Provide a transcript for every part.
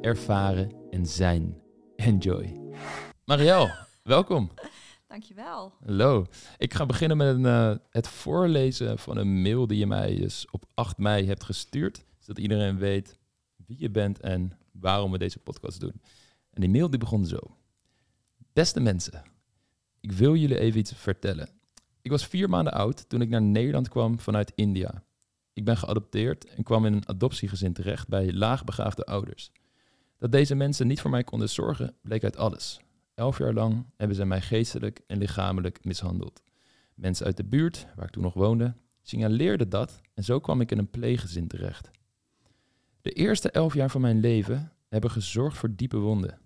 ervaren en zijn. Enjoy. Marielle, welkom. Dankjewel. Hallo. Ik ga beginnen met een, eh, het voorlezen van een mail die je mij dus op 8 mei hebt gestuurd. Zodat iedereen weet wie je bent en waarom we deze podcast doen. En die mail die begon zo. Beste mensen, ik wil jullie even iets vertellen. Ik was vier maanden oud toen ik naar Nederland kwam vanuit India. Ik ben geadopteerd en kwam in een adoptiegezin terecht bij laagbegaafde ouders. Dat deze mensen niet voor mij konden zorgen, bleek uit alles. Elf jaar lang hebben ze mij geestelijk en lichamelijk mishandeld. Mensen uit de buurt, waar ik toen nog woonde, signaleerden dat en zo kwam ik in een pleeggezin terecht. De eerste elf jaar van mijn leven hebben gezorgd voor diepe wonden.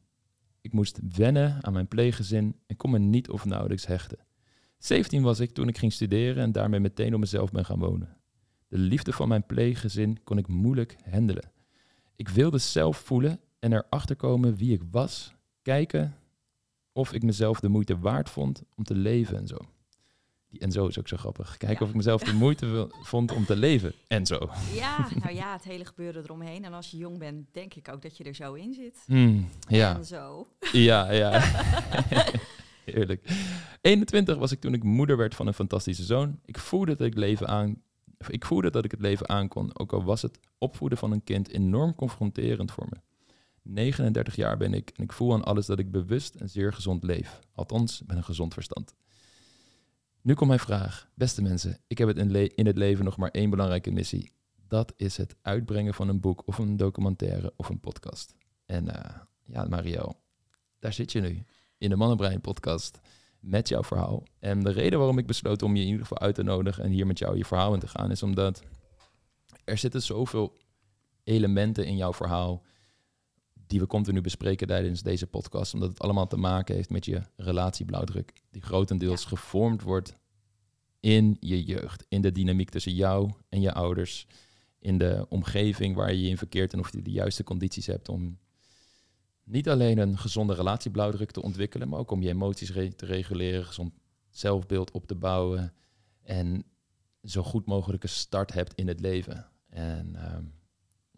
Ik moest wennen aan mijn pleeggezin en kon me niet of nauwelijks hechten. 17 was ik toen ik ging studeren en daarmee meteen op mezelf ben gaan wonen. De liefde van mijn pleeggezin kon ik moeilijk handelen. Ik wilde zelf voelen en erachter komen wie ik was, kijken of ik mezelf de moeite waard vond om te leven en zo. Die en zo is ook zo grappig. Kijken Ja. of ik mezelf de moeite vond om te leven en zo. Ja, nou ja, het hele gebeuren eromheen. En als je jong bent, denk ik ook dat je er zo in zit. Hmm, ja. En zo. Ja, ja. Heerlijk. 21 was ik toen ik moeder werd van een fantastische zoon. Ik voelde dat ik leven aan. Ik voelde dat ik het leven aankon, ook al was het opvoeden van een kind enorm confronterend voor me. 39 jaar ben ik en ik voel aan alles dat ik bewust en zeer gezond leef. Althans, met een gezond verstand. Nu komt mijn vraag. Beste mensen, ik heb het in, in het leven nog maar één belangrijke missie. Dat is het uitbrengen van een boek of een documentaire of een podcast. En eh, ja, Marielle, daar zit je nu in de Mannenbrein podcast met jouw verhaal. En de reden waarom ik besloot om je in ieder geval uit te nodigen en hier met jou je verhaal in te gaan, is omdat er zitten zoveel elementen in jouw verhaal die we continu bespreken tijdens deze podcast, omdat het allemaal te maken heeft met je relatieblauwdruk, die grotendeels gevormd wordt in je jeugd, in de dynamiek tussen jou en je ouders, in de omgeving waar je je in verkeert en of je de juiste condities hebt om niet alleen een gezonde relatieblauwdruk te ontwikkelen, maar ook om je emoties re- te reguleren, gezond zelfbeeld op te bouwen en zo goed mogelijke start hebt in het leven. En ehm,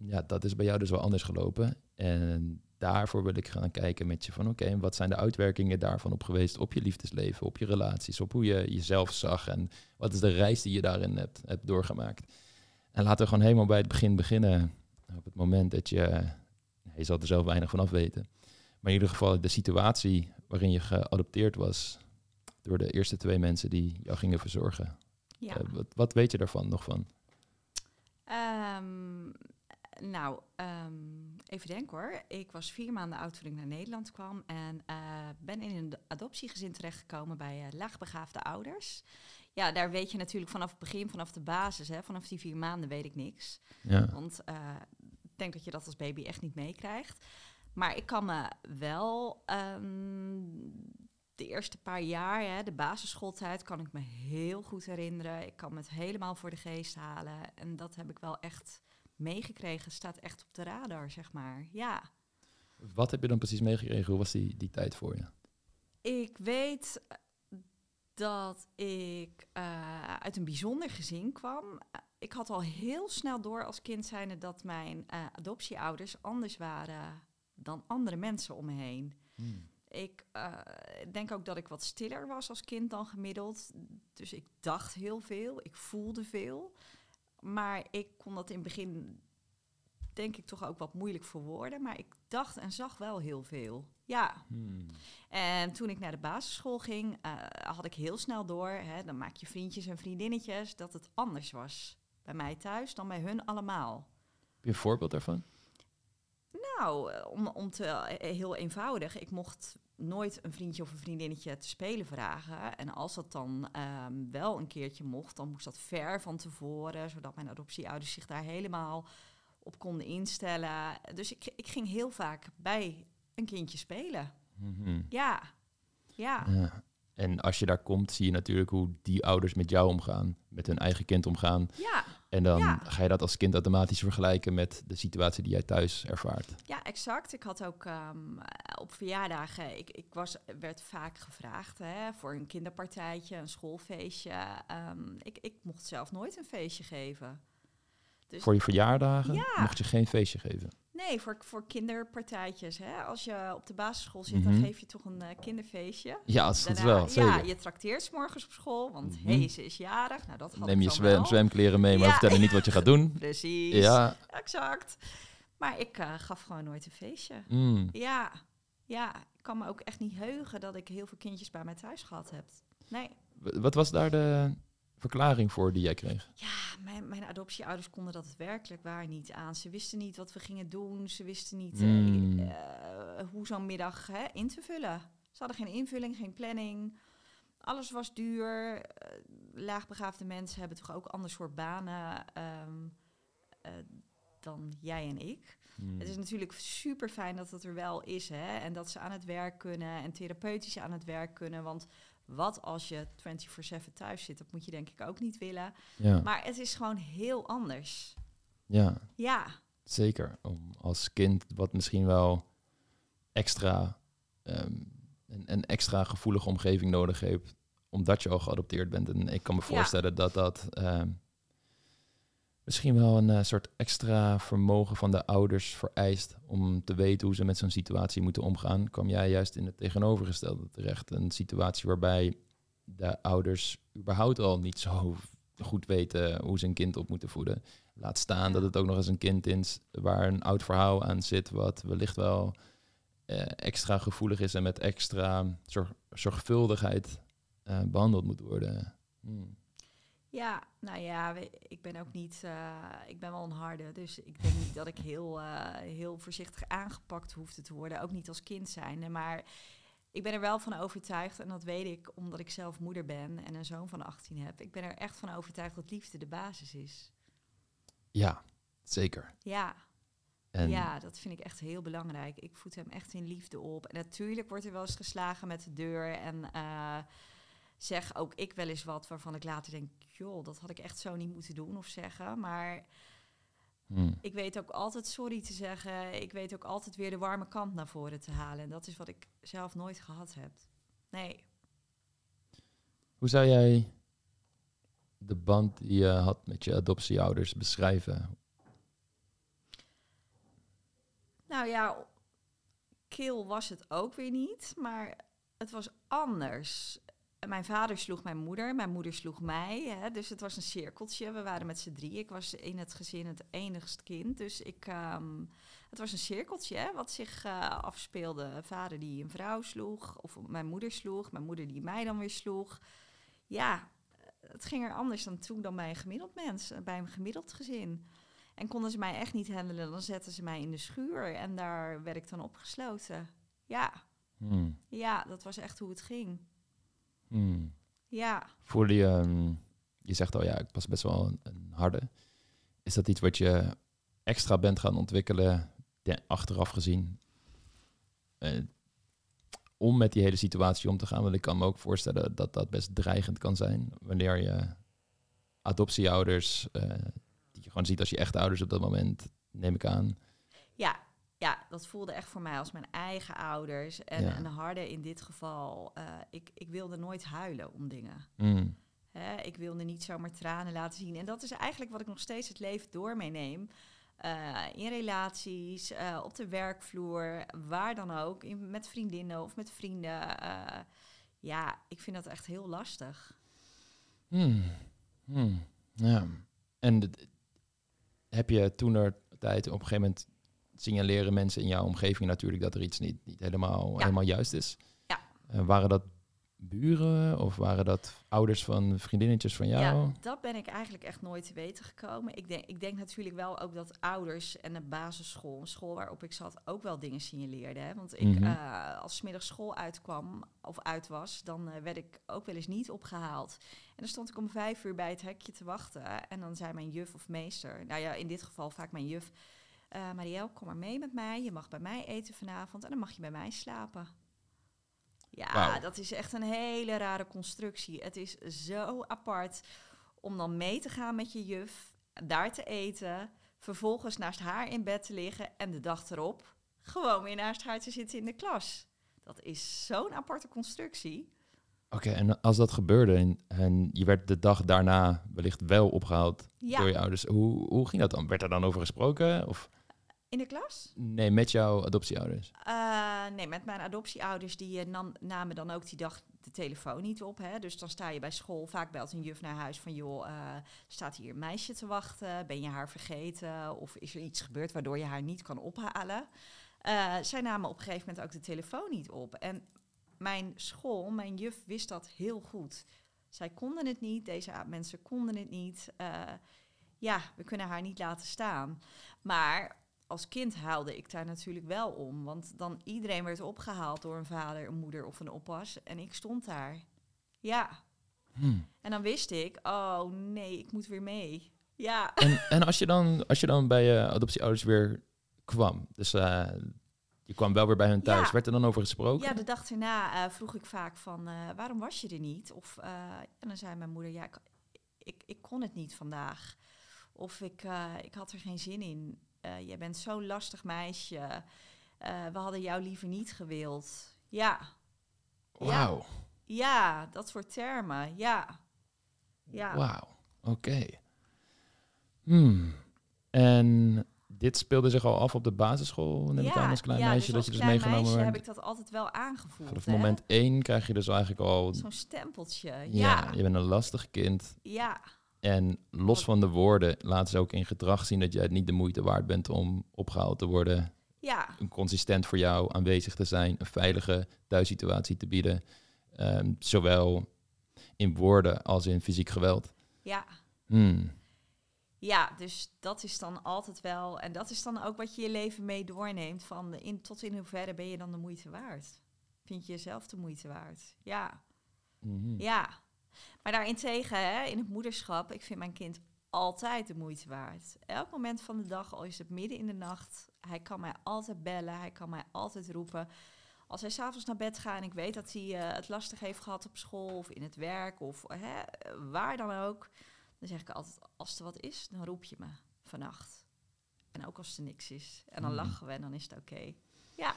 ja, dat is bij jou dus wel anders gelopen. En daarvoor wil ik gaan kijken met je van oké, wat zijn de uitwerkingen daarvan op geweest op je liefdesleven, op je relaties, op hoe je jezelf zag en wat is de reis die je daarin hebt, hebt doorgemaakt. En laten we gewoon helemaal bij het begin beginnen. Op het moment dat je, je zal er zelf weinig van af weten, maar in ieder geval de situatie waarin je geadopteerd was door de eerste twee mensen die jou gingen verzorgen. Ja. Eh, wat, wat weet je daarvan nog van? Ehm, nou, ehm, even denken hoor. Ik was vier maanden oud toen ik naar Nederland kwam. En eh, ben in een adoptiegezin terechtgekomen bij eh, laagbegaafde ouders. Ja, daar weet je natuurlijk vanaf het begin, vanaf de basis, hè, vanaf die vier maanden weet ik niks. Ja. Want eh, ik denk dat je dat als baby echt niet meekrijgt. Maar ik kan me wel ehm, de eerste paar jaar, hè, de basisschooltijd, kan ik me heel goed herinneren. Ik kan me het helemaal voor de geest halen. En dat heb ik wel echt meegekregen. Staat echt op de radar, zeg maar. Ja. Wat heb je dan precies meegekregen? Hoe was die, die tijd voor je? Ik weet eh, dat ik eh, uit een bijzonder gezin kwam. Eh, Ik had al heel snel door als kind zijnde dat mijn adoptieouders anders waren dan andere mensen om me heen. Ik eh, denk ook dat ik wat stiller was als kind dan gemiddeld. Dus ik dacht heel veel, ik voelde veel. Maar ik kon dat in het begin, denk ik, toch ook wat moeilijk verwoorden. Maar ik dacht en zag wel heel veel. Ja. Hmm. En toen ik naar de basisschool ging, eh, had ik heel snel door, hè, dan maak je vriendjes en vriendinnetjes, dat het anders was bij mij thuis dan bij hun allemaal. Heb je een voorbeeld daarvan? Nou, eh, om, om te, eh, heel eenvoudig. Ik mocht nooit een vriendje of een vriendinnetje te spelen vragen. En als dat dan ehm, wel een keertje mocht, dan moest dat ver van tevoren, zodat mijn adoptieouders zich daar helemaal op konden instellen. Dus ik, ik ging heel vaak bij een kindje spelen. Mhm. Ja, ja. Ja. En als je daar komt, zie je natuurlijk hoe die ouders met jou omgaan, met hun eigen kind omgaan. Ja, En dan Ja. ga je dat als kind automatisch vergelijken met de situatie die jij thuis ervaart. ja, exact. Ik had ook ehm, op verjaardagen, ik, ik was, werd vaak gevraagd hè, voor een kinderpartijtje, een schoolfeestje. Ehm, ik, ik mocht zelf nooit een feestje geven. Dus Voor je verjaardagen Ja. mocht je geen feestje geven. Nee, voor, voor kinderpartijtjes. Hè. Als je op de basisschool zit, Mhm. dan geef je toch een eh, kinderfeestje. Ja, dat is Daarna- wel, zeker. Ja, je trakteert 's morgens op school, want Mhm. hey, ze is jarig. Nou, dat Neem je zwem, zwemkleren mee, maar Ja. vertel niet wat je gaat doen. Precies, Ja, exact. Maar ik eh, gaf gewoon nooit een feestje. mm. Ja, ja, ik kan me ook echt niet heugen dat ik heel veel kindjes bij mij thuis gehad heb. Nee. Wat was daar de verklaring voor die jij kreeg? Ja, mijn, mijn adoptieouders konden dat werkelijk waar niet aan. Ze wisten niet wat we gingen doen. Ze wisten niet eh, Mm. eh, hoe zo'n middag hè, in te vullen. Ze hadden geen invulling, geen planning. Alles was duur. Eh, laagbegaafde mensen hebben toch ook ander soort banen ehm, eh, dan jij en ik. Mm. Het is natuurlijk super fijn dat het er wel is. Hè? En dat ze aan het werk kunnen en therapeutisch aan het werk kunnen. Want wat als je 24-7 thuis zit? Dat moet je denk ik ook niet willen. Ja, Maar het is gewoon heel anders. ja, Ja, zeker. Om als kind wat misschien wel extra, ehm, een, een extra gevoelige omgeving nodig heeft, omdat je al geadopteerd bent. En ik kan me Ja. voorstellen dat dat ehm, misschien wel een eh, soort extra vermogen van de ouders vereist om te weten hoe ze met zo'n situatie moeten omgaan. Kwam jij juist in het tegenovergestelde terecht. Een situatie waarbij de ouders überhaupt al niet zo goed weten hoe ze een kind op moeten voeden. Laat staan dat het ook nog eens een kind is waar een oud verhaal aan zit, wat wellicht wel eh, extra gevoelig is en met extra zorg, zorgvuldigheid eh, behandeld moet worden. Hmm. Ja nou ja, ik ben ook niet... eh, ik ben wel een harde, dus ik denk niet dat ik heel, eh, heel voorzichtig aangepakt hoefde te worden. Ook niet als kind zijn. Maar ik ben er wel van overtuigd, en dat weet ik omdat ik zelf moeder ben en een zoon van 18 heb. Ik ben er echt van overtuigd dat liefde de basis is. Ja, zeker. Ja, En Ja, dat vind ik echt heel belangrijk. Ik voed hem echt in liefde op. En natuurlijk wordt er wel eens geslagen met de deur. En eh, zeg ook ik wel eens wat waarvan ik later denk... joh, dat had ik echt zo niet moeten doen of zeggen. Maar hmm, ik weet ook altijd sorry te zeggen. Ik weet ook altijd weer de warme kant naar voren te halen. En dat is wat ik zelf nooit gehad heb. Nee. hoe zou jij de band die je had met je adoptieouders beschrijven? Nou ja, kil was het ook weer niet, maar het was anders. Mijn vader sloeg mijn moeder, mijn moeder sloeg mij. Hè, dus het was een cirkeltje. We waren met z'n drie. Ik was in het gezin het enigst kind. Dus ik, ehm, het was een cirkeltje hè, wat zich eh, afspeelde. Vader die een vrouw sloeg, of mijn moeder sloeg. Mijn moeder die mij dan weer sloeg. Ja, het ging er anders dan toen dan bij een gemiddeld mens, eh, bij een gemiddeld gezin. En konden ze mij echt niet handelen, dan zetten ze mij in de schuur en daar werd ik dan opgesloten. Ja, Hmm, ja, dat was echt hoe het ging. Hmm. Ja, Voelde je, je zegt al ja, ik was best wel een, een harde. Is dat iets wat je extra bent gaan ontwikkelen, de- achteraf gezien, eh, om met die hele situatie om te gaan? Want ik kan me ook voorstellen dat dat best dreigend kan zijn wanneer je adoptieouders, eh, die je gewoon ziet als je echte ouders op dat moment, neem ik aan. Dat voelde echt voor mij als mijn eigen ouders. En Ja. een harde in dit geval, eh, ik, ik wilde nooit huilen om dingen. Hmm, Hè, ik wilde niet zomaar tranen laten zien. En dat is eigenlijk wat ik nog steeds het leven door meeneem. Eh, in relaties, eh, op de werkvloer, waar dan ook. In, met vriendinnen of met vrienden. ja, ik vind dat echt heel lastig. Hmm. Hmm. Ja. En heb je toen er tijd op een gegeven moment signaleren mensen in jouw omgeving natuurlijk dat er iets niet, niet helemaal, Ja. helemaal juist is? Ja. Eh, waren dat buren of waren dat ouders van vriendinnetjes van jou? Ja, dat ben ik eigenlijk echt nooit te weten gekomen. Ik denk, ik denk natuurlijk wel ook dat ouders en de basisschool, een school waarop ik zat, ook wel dingen signaleerden. Hè? Want ik, Mhm. eh, als 's middags school uitkwam of uit was, dan eh, werd ik ook wel eens niet opgehaald. En dan stond ik om vijf uur bij het hekje te wachten. En dan zei mijn juf of meester, nou ja, in dit geval vaak mijn juf, eh Marielle, kom maar mee met mij. Je mag bij mij eten vanavond en dan mag je bij mij slapen. Ja, dat is echt een hele rare constructie. Het is zo apart om dan mee te gaan met je juf, daar te eten, vervolgens naast haar in bed te liggen en de dag erop gewoon weer naast haar te zitten in de klas. Dat is zo'n aparte constructie. Oké, en als dat gebeurde en, en je werd de dag daarna wellicht wel opgehaald Ja, door je ouders, hoe, hoe ging dat dan? Werd er dan over gesproken? Of in de klas? nee, met jouw adoptieouders? Eh, nee, met mijn adoptieouders, die eh, nam, namen dan ook die dag de telefoon niet op. Hè? Dus dan sta je bij school, vaak belt een juf naar huis van... joh, eh, staat hier een meisje te wachten? Ben je haar vergeten? Of is er iets gebeurd waardoor je haar niet kan ophalen? Zij namen op een gegeven moment ook de telefoon niet op. En mijn school, mijn juf, wist dat heel goed. Zij konden het niet, deze mensen konden het niet. Ja, we kunnen haar niet laten staan. Maar als kind huilde ik daar natuurlijk wel om. Want dan iedereen werd opgehaald door een vader, een moeder of een oppas. En ik stond daar. Ja. Hm. En dan wist ik, oh nee, ik moet weer mee. Ja. En, en als, je dan, als je dan bij je adoptieouders weer kwam, dus eh, je kwam wel weer bij hun thuis, Ja. werd er dan over gesproken? Ja, de dag erna eh, vroeg ik vaak van, eh, waarom was je er niet? Of, eh, en dan zei mijn moeder, ja, ik, ik, ik kon het niet vandaag. Of ik, eh, ik had er geen zin in. Eh jij bent zo'n lastig meisje. Eh, we hadden jou liever niet gewild. Ja, Wauw, ja, dat soort termen. Ja. Ja. wauw, oké. Hmm. En dit speelde zich al af op de basisschool, neem ik aan, als klein ja, meisje, dat als je dus klein meegenomen meisje werd. heb ik dat altijd wel aangevoeld. Vanaf hè? moment één krijg je dus eigenlijk al, Zo'n stempeltje. ja, Ja, je bent een lastig kind. ja, En los van de woorden laten ze ook in gedrag zien dat jij het niet de moeite waard bent om opgehaald te worden. ja, Een consistent voor jou aanwezig te zijn, een veilige thuissituatie te bieden. Ehm, zowel in woorden als in fysiek geweld. ja. Hmm. Ja, dus dat is dan altijd wel... En dat is dan ook wat je je leven mee doorneemt. Van in, tot in hoeverre ben je dan de moeite waard? Vind je jezelf de moeite waard? Ja, Mhm. ja. Maar daarentegen, hè, in het moederschap... Ik vind mijn kind altijd de moeite waard. Elk moment van de dag, al is het midden in de nacht... Hij kan mij altijd bellen, hij kan mij altijd roepen... Als hij s'avonds naar bed gaat en ik weet dat hij eh, het lastig heeft gehad op school of in het werk of hè, waar dan ook, dan zeg ik altijd: als er wat is, dan roep je me vannacht. En ook als er niks is. En dan Mm. lachen we en dan is het oké. Ja,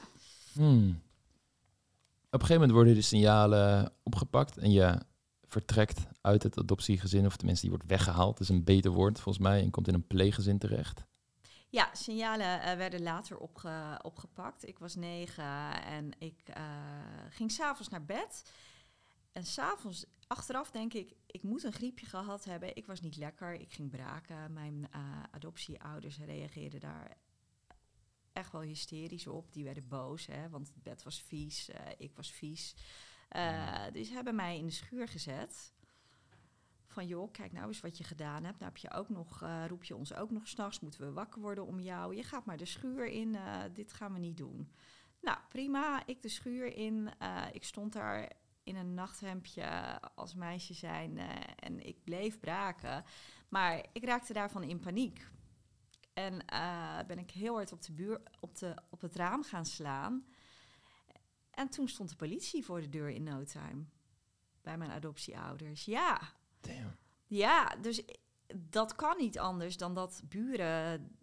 Hmm. Op een gegeven moment worden de signalen opgepakt en je vertrekt uit het adoptiegezin, of tenminste, die wordt weggehaald, is een beter woord volgens mij, en komt in een pleeggezin terecht. ja signalen eh, werden later opge- opgepakt. Ik was negen en ik eh, ging s'avonds naar bed. En s'avonds, achteraf denk ik, ik moet een griepje gehad hebben. Ik was niet lekker, ik ging braken. Mijn eh, adoptieouders reageerden daar echt wel hysterisch op. Die werden boos, hè, want het bed was vies, ik was vies. Eh, dus hebben mij in de schuur gezet. Van joh, kijk nou eens wat je gedaan hebt. Nou heb je ook nog, eh, roep je ons ook nog s'nachts, moeten we wakker worden om jou. Je gaat maar de schuur in, eh, dit gaan we niet doen. Nou, prima, ik de schuur in. Ik stond daar in een nachthemdje als meisje zijn en ik bleef braken. Maar ik raakte daarvan in paniek. En ben ik heel hard op, de buur, op, de, op het raam gaan slaan. En toen stond de politie voor de deur in no time. Bij mijn adoptieouders. Ja, Damn. ja, dus dat kan niet anders dan dat buren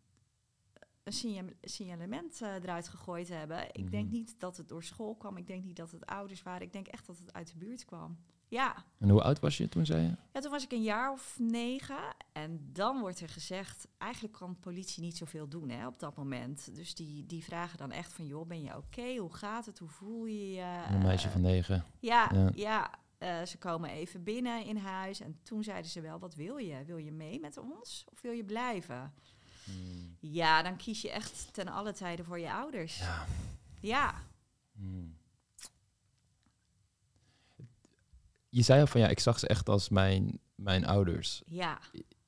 een signa- signalement eh, eruit gegooid hebben. Ik denk Mhm. niet dat het door school kwam. Ik denk niet dat het ouders waren. Ik denk echt dat het uit de buurt kwam. Ja. En hoe oud was je toen, zei je? ja, toen was ik een jaar of negen. En dan wordt er gezegd, eigenlijk kan de politie niet zoveel doen hè, op dat moment. Dus die, die vragen dan echt van, joh, ben je oké? Hoe gaat het? Hoe voel je je? Een meisje Eh, van negen. ja, Ja. ja. eh, ze komen even binnen in huis en toen zeiden ze wel, wat wil je? Wil je mee met ons of wil je blijven? Ja, dan kies je echt ten alle tijden voor je ouders. Ja. Ja, Hmm. Je zei al van ja, ik zag ze echt als mijn, mijn ouders. Ja,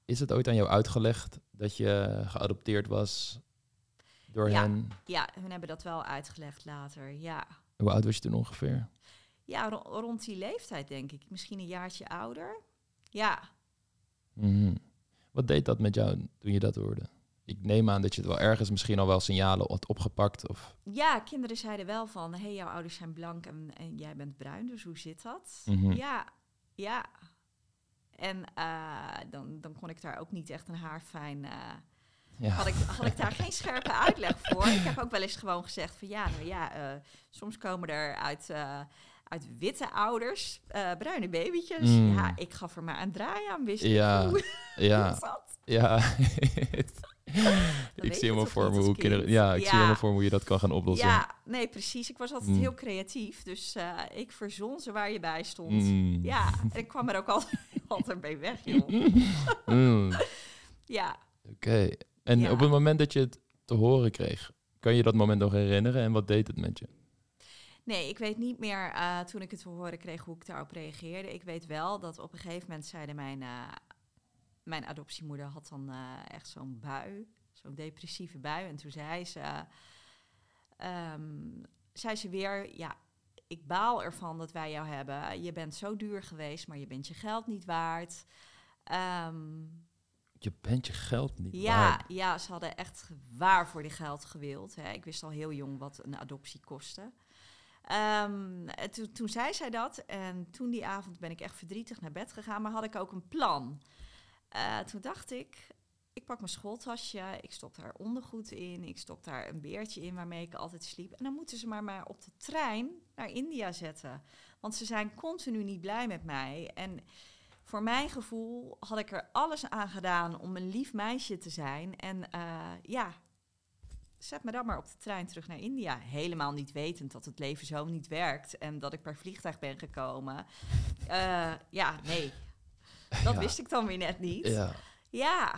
Is het ooit aan jou uitgelegd dat je geadopteerd was door Ja. hen? ja, hun hebben dat wel uitgelegd later. Ja, Hoe oud was je toen ongeveer? ja ro- rond die leeftijd denk ik. Misschien een jaartje ouder. Ja, Mhm. Wat deed dat met jou toen je dat hoorde? Ik neem aan dat je het wel ergens misschien al wel signalen had opgepakt. Of, ja kinderen zeiden wel van... hé, hey, jouw ouders zijn blank en, en jij bent bruin, dus hoe zit dat? Mhm. Ja, ja. En eh, dan, dan kon ik daar ook niet echt een haarfijn... ja. had, ik, had ik daar geen scherpe uitleg voor. Ik heb ook wel eens gewoon gezegd van ja, nou ja, eh, soms komen er uit, uit witte ouders bruine babytjes. Mm. Ja, ik gaf er maar een draai aan, wist Ja, hoe ja, ja. ik zie helemaal voor me hoe kinderen. kind? Ja, ik zie helemaal voor me hoe je dat kan gaan oplossen. Ja, nee, precies. Ik was altijd Mm. heel creatief, dus eh, ik verzon ze waar je bij stond. Mm. Ja, en ik kwam er ook altijd, altijd mee weg, joh. Mm. Ja, Oké. En Ja. op het moment dat je het te horen kreeg, kan je dat moment nog herinneren en wat deed het met je? Nee, ik weet niet meer eh, toen ik het te horen kreeg hoe ik daarop reageerde. Ik weet wel dat op een gegeven moment zeiden mijn, eh, mijn adoptiemoeder had dan eh, echt zo'n bui, zo'n depressieve bui. En toen zei ze, ehm, zei ze weer, ja, ik baal ervan dat wij jou hebben. Je bent zo duur geweest, maar je bent je geld niet waard. Ehm, Je bent je geld niet ja, waard. ja, ze hadden echt waar voor die geld gewild. Hè. Ik wist al heel jong wat een adoptie kostte. Ehm, en toen, toen zei zij dat en toen die avond ben ik echt verdrietig naar bed gegaan, maar had ik ook een plan. Eh, toen dacht ik, ik pak mijn schooltasje, ik stop daar ondergoed in, ik stop daar een beertje in waarmee ik altijd sliep. En dan moeten ze maar, maar op de trein naar India zetten. Want ze zijn continu niet blij met mij. En voor mijn gevoel had ik er alles aan gedaan om een lief meisje te zijn. En eh, ja, zet me dan maar op de trein terug naar India. Helemaal niet wetend dat het leven zo niet werkt en dat ik per vliegtuig ben gekomen. Eh, ja, nee. Dat Ja. wist ik dan weer net niet. Ja. Ja.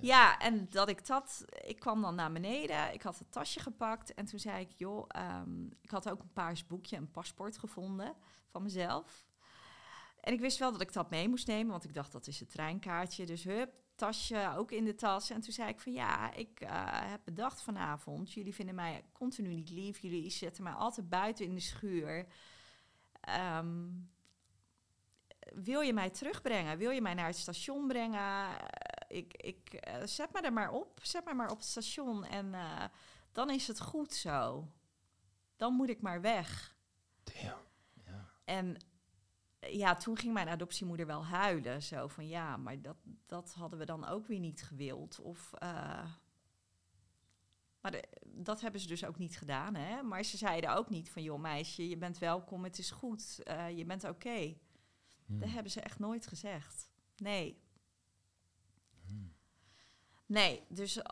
Ja, en dat ik dat... Ik kwam dan naar beneden, ik had het tasje gepakt... en toen zei ik, joh, ehm, ik had ook een paars boekje, een paspoort gevonden van mezelf. En ik wist wel dat ik dat mee moest nemen, want ik dacht, dat is het treinkaartje. Dus hup, tasje ook in de tas. En toen zei ik van, ja, ik eh, heb bedacht vanavond... jullie vinden mij continu niet lief, jullie zetten mij altijd buiten in de schuur... Ehm, wil je mij terugbrengen? Wil je mij naar het station brengen? Eh, ik ik eh, zet me er maar op. Zet me maar op het station en eh, dan is het goed zo. Dan moet ik maar weg. Damn. Ja. En ja, toen ging mijn adoptiemoeder wel huilen. Zo van ja, maar dat, dat hadden we dan ook weer niet gewild. Of, maar de- dat hebben ze dus ook niet gedaan. Hè? Maar ze zeiden ook niet van joh meisje, je bent welkom, het is goed, je bent oké. Hm. Dat hebben ze echt nooit gezegd. Nee. Hmm. Nee, dus uh,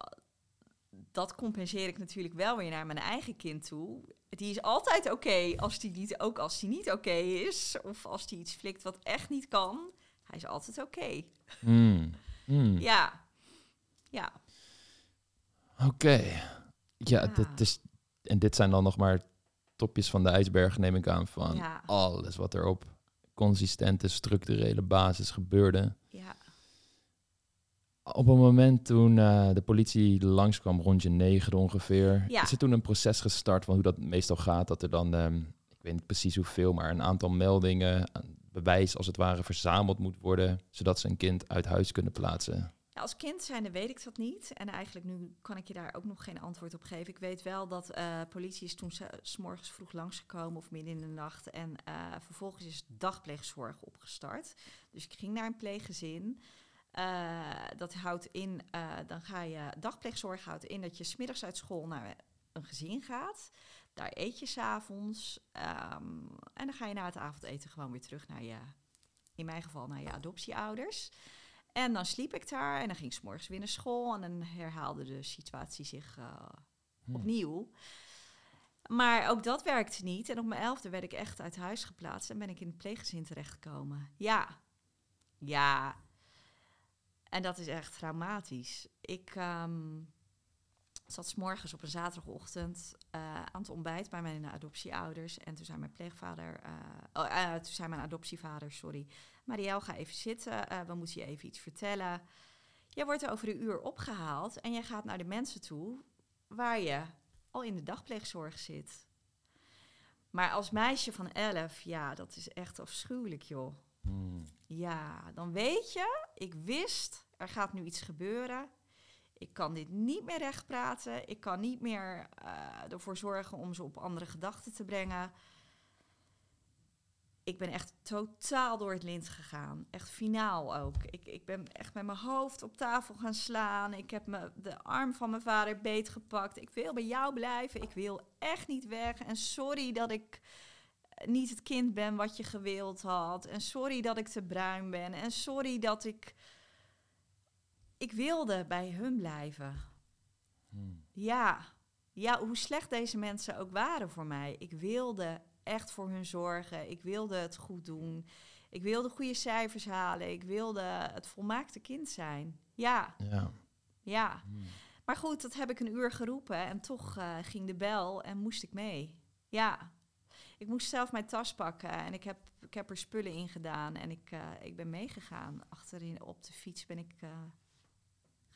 dat compenseer ik natuurlijk wel weer naar mijn eigen kind toe. Die is altijd oké als die niet, ook als die niet oké is. Of als die iets flikt wat echt niet kan. Hij is altijd oké. Mm. Mm. Ja. Ja. Oké. Ja, Ja. dit is, en dit zijn dan nog maar topjes van de ijsberg, neem ik aan, van Ja. alles wat er op consistente, structurele basis gebeurde. Ja. Op een moment toen eh, de politie langskwam, rond je negen ongeveer, Ja. is er toen een proces gestart van hoe dat meestal gaat. Dat er dan, ehm, ik weet niet precies hoeveel, maar een aantal meldingen, bewijs als het ware, verzameld moet worden, zodat ze een kind uit huis kunnen plaatsen. Ja, als kind zijnde weet ik dat niet. En eigenlijk nu kan ik je daar ook nog geen antwoord op geven. Ik weet wel dat eh, politie is toen ze- s morgens vroeg langsgekomen of midden in de nacht. En eh, vervolgens is dagpleegzorg opgestart. Dus ik ging naar een pleeggezin. Eh, dat houdt in, dan ga je, dagpleegzorg houdt in dat je smiddags uit school naar een gezin gaat. Daar eet je s'avonds. ehm en dan ga je na het avondeten gewoon weer terug naar je, in mijn geval naar je adoptieouders. En dan sliep ik daar en dan ging ik 's morgens weer naar school en dan herhaalde de situatie zich eh, Hm. opnieuw. Maar ook dat werkte niet. En op mijn elfde werd ik echt uit huis geplaatst en ben ik in het pleeggezin terechtgekomen. Ja, ja. En dat is echt traumatisch. Ik, ehm, zat 's morgens op een zaterdagochtend eh, aan het ontbijt bij mijn adoptieouders. En toen zei mijn pleegvader, eh, oh, toen zei mijn adoptievader, sorry, Marielle, ga even zitten. eh, we moeten je even iets vertellen. Je wordt over een uur opgehaald en je gaat naar de mensen toe waar je al in de dagpleegzorg zit. Maar als meisje van 11, ja, dat is echt afschuwelijk, joh. Hmm. Ja, dan weet je, ik wist, er gaat nu iets gebeuren. Ik kan dit niet meer rechtpraten. Ik kan niet meer eh, ervoor zorgen om ze op andere gedachten te brengen. Ik ben echt totaal door het lint gegaan. Echt finaal ook. Ik, ik ben echt met mijn hoofd op tafel gaan slaan. Ik heb me de arm van mijn vader beetgepakt. Ik wil bij jou blijven. Ik wil echt niet weg. En sorry dat ik niet het kind ben wat je gewild had. En sorry dat ik te bruin ben. En sorry dat ik. Ik wilde bij hun blijven. Hmm. Ja. Ja, hoe slecht deze mensen ook waren voor mij. Ik wilde echt voor hun zorgen. Ik wilde het goed doen. Ik wilde goede cijfers halen. Ik wilde het volmaakte kind zijn. Ja, Ja. ja. Hmm. Maar goed, dat heb ik een uur geroepen en toch eh, ging de bel en moest ik mee. Ja, ik moest zelf mijn tas pakken en ik heb, ik heb er spullen in gedaan en ik, eh, ik ben meegegaan. Achterin op de fiets ben ik eh,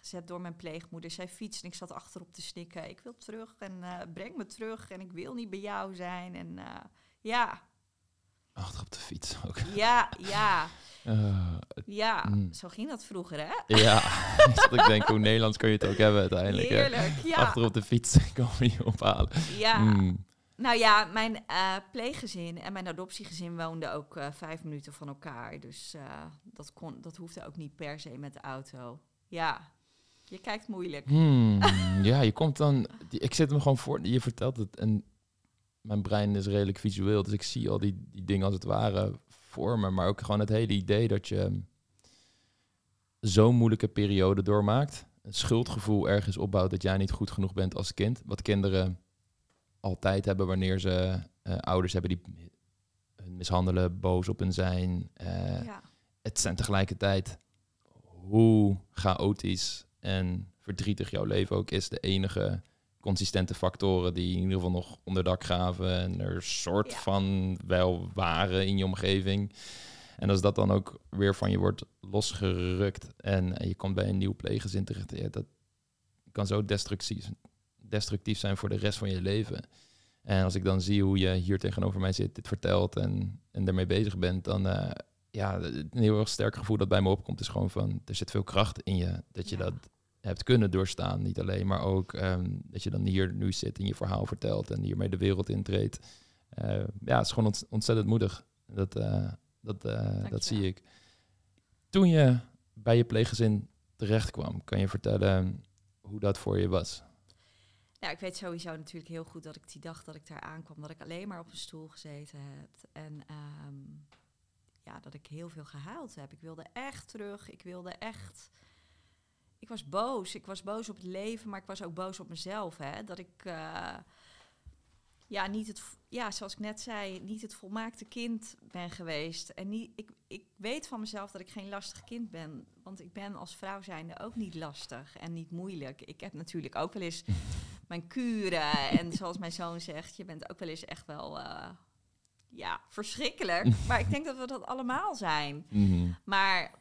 gezet door mijn pleegmoeder. Zij fietst en ik zat achterop te snikken. Ik wil terug en eh, breng me terug en ik wil niet bij jou zijn. En eh, ja, Achter op de fiets ook. ja, ja, Eh, ja. Mm. Zo ging dat vroeger, hè? ja, dat ik denk, hoe Nederlands kun je het ook hebben uiteindelijk. Heerlijk, ja. Achter op de fiets komen je ophalen. Ja, Hmm. Nou ja, mijn pleeggezin en mijn adoptiegezin woonden ook vijf minuten van elkaar. Dus dat, kon, dat hoefde ook niet per se met de auto. Ja, je kijkt moeilijk. Hmm, ja, je komt dan. Ik zit me gewoon voor. Je vertelt het en mijn brein is redelijk visueel, dus ik zie al die, die dingen als het ware voor me. Maar ook gewoon het hele idee dat je zo'n moeilijke periode doormaakt, een schuldgevoel ergens opbouwt dat jij niet goed genoeg bent als kind. Wat kinderen altijd hebben wanneer ze eh, ouders hebben die hun mishandelen, boos op hen zijn. eh, ja. het zijn tegelijkertijd hoe chaotisch en verdrietig jouw leven ook is, de enige consistente factoren die in ieder geval nog onder dak graven en er soort Ja. van wel waren in je omgeving. En als dat dan ook weer van je wordt losgerukt en, en je komt bij een nieuw pleeggezin terecht, ja, dat kan zo destructief, destructief zijn voor de rest van je leven. En als ik dan zie hoe je hier tegenover mij zit, dit vertelt en, en ermee bezig bent, dan eh, ja, een heel erg sterk gevoel dat bij me opkomt is gewoon van, er zit veel kracht in je, dat je Ja. dat hebt kunnen doorstaan. Niet alleen, maar ook ehm, dat je dan hier nu zit en je verhaal vertelt en hiermee de wereld intreedt. Eh, ja, het is gewoon ont- ontzettend moedig. Dat, eh, dat, eh, dat zie ik. Toen je bij je pleeggezin terecht kwam, kan je vertellen hoe dat voor je was? Nou, ik weet sowieso natuurlijk heel goed dat ik die dag dat ik daar aankwam, dat ik alleen maar op een stoel gezeten heb. En ehm, ja, dat ik heel veel gehuild heb. Ik wilde echt terug. Ik wilde echt. Ik was boos. Ik was boos op het leven, maar ik was ook boos op mezelf. Hè? Dat ik. eh, ja, niet het, ja, zoals ik net zei, niet het volmaakte kind ben geweest. En niet, ik, ik weet van mezelf dat ik geen lastig kind ben. Want ik ben als vrouw zijnde ook niet lastig en niet moeilijk. Ik heb natuurlijk ook wel eens mijn kuren. En zoals mijn zoon zegt, je bent ook wel eens echt wel, eh, ja, verschrikkelijk. Maar ik denk dat we dat allemaal zijn. Mhm. Maar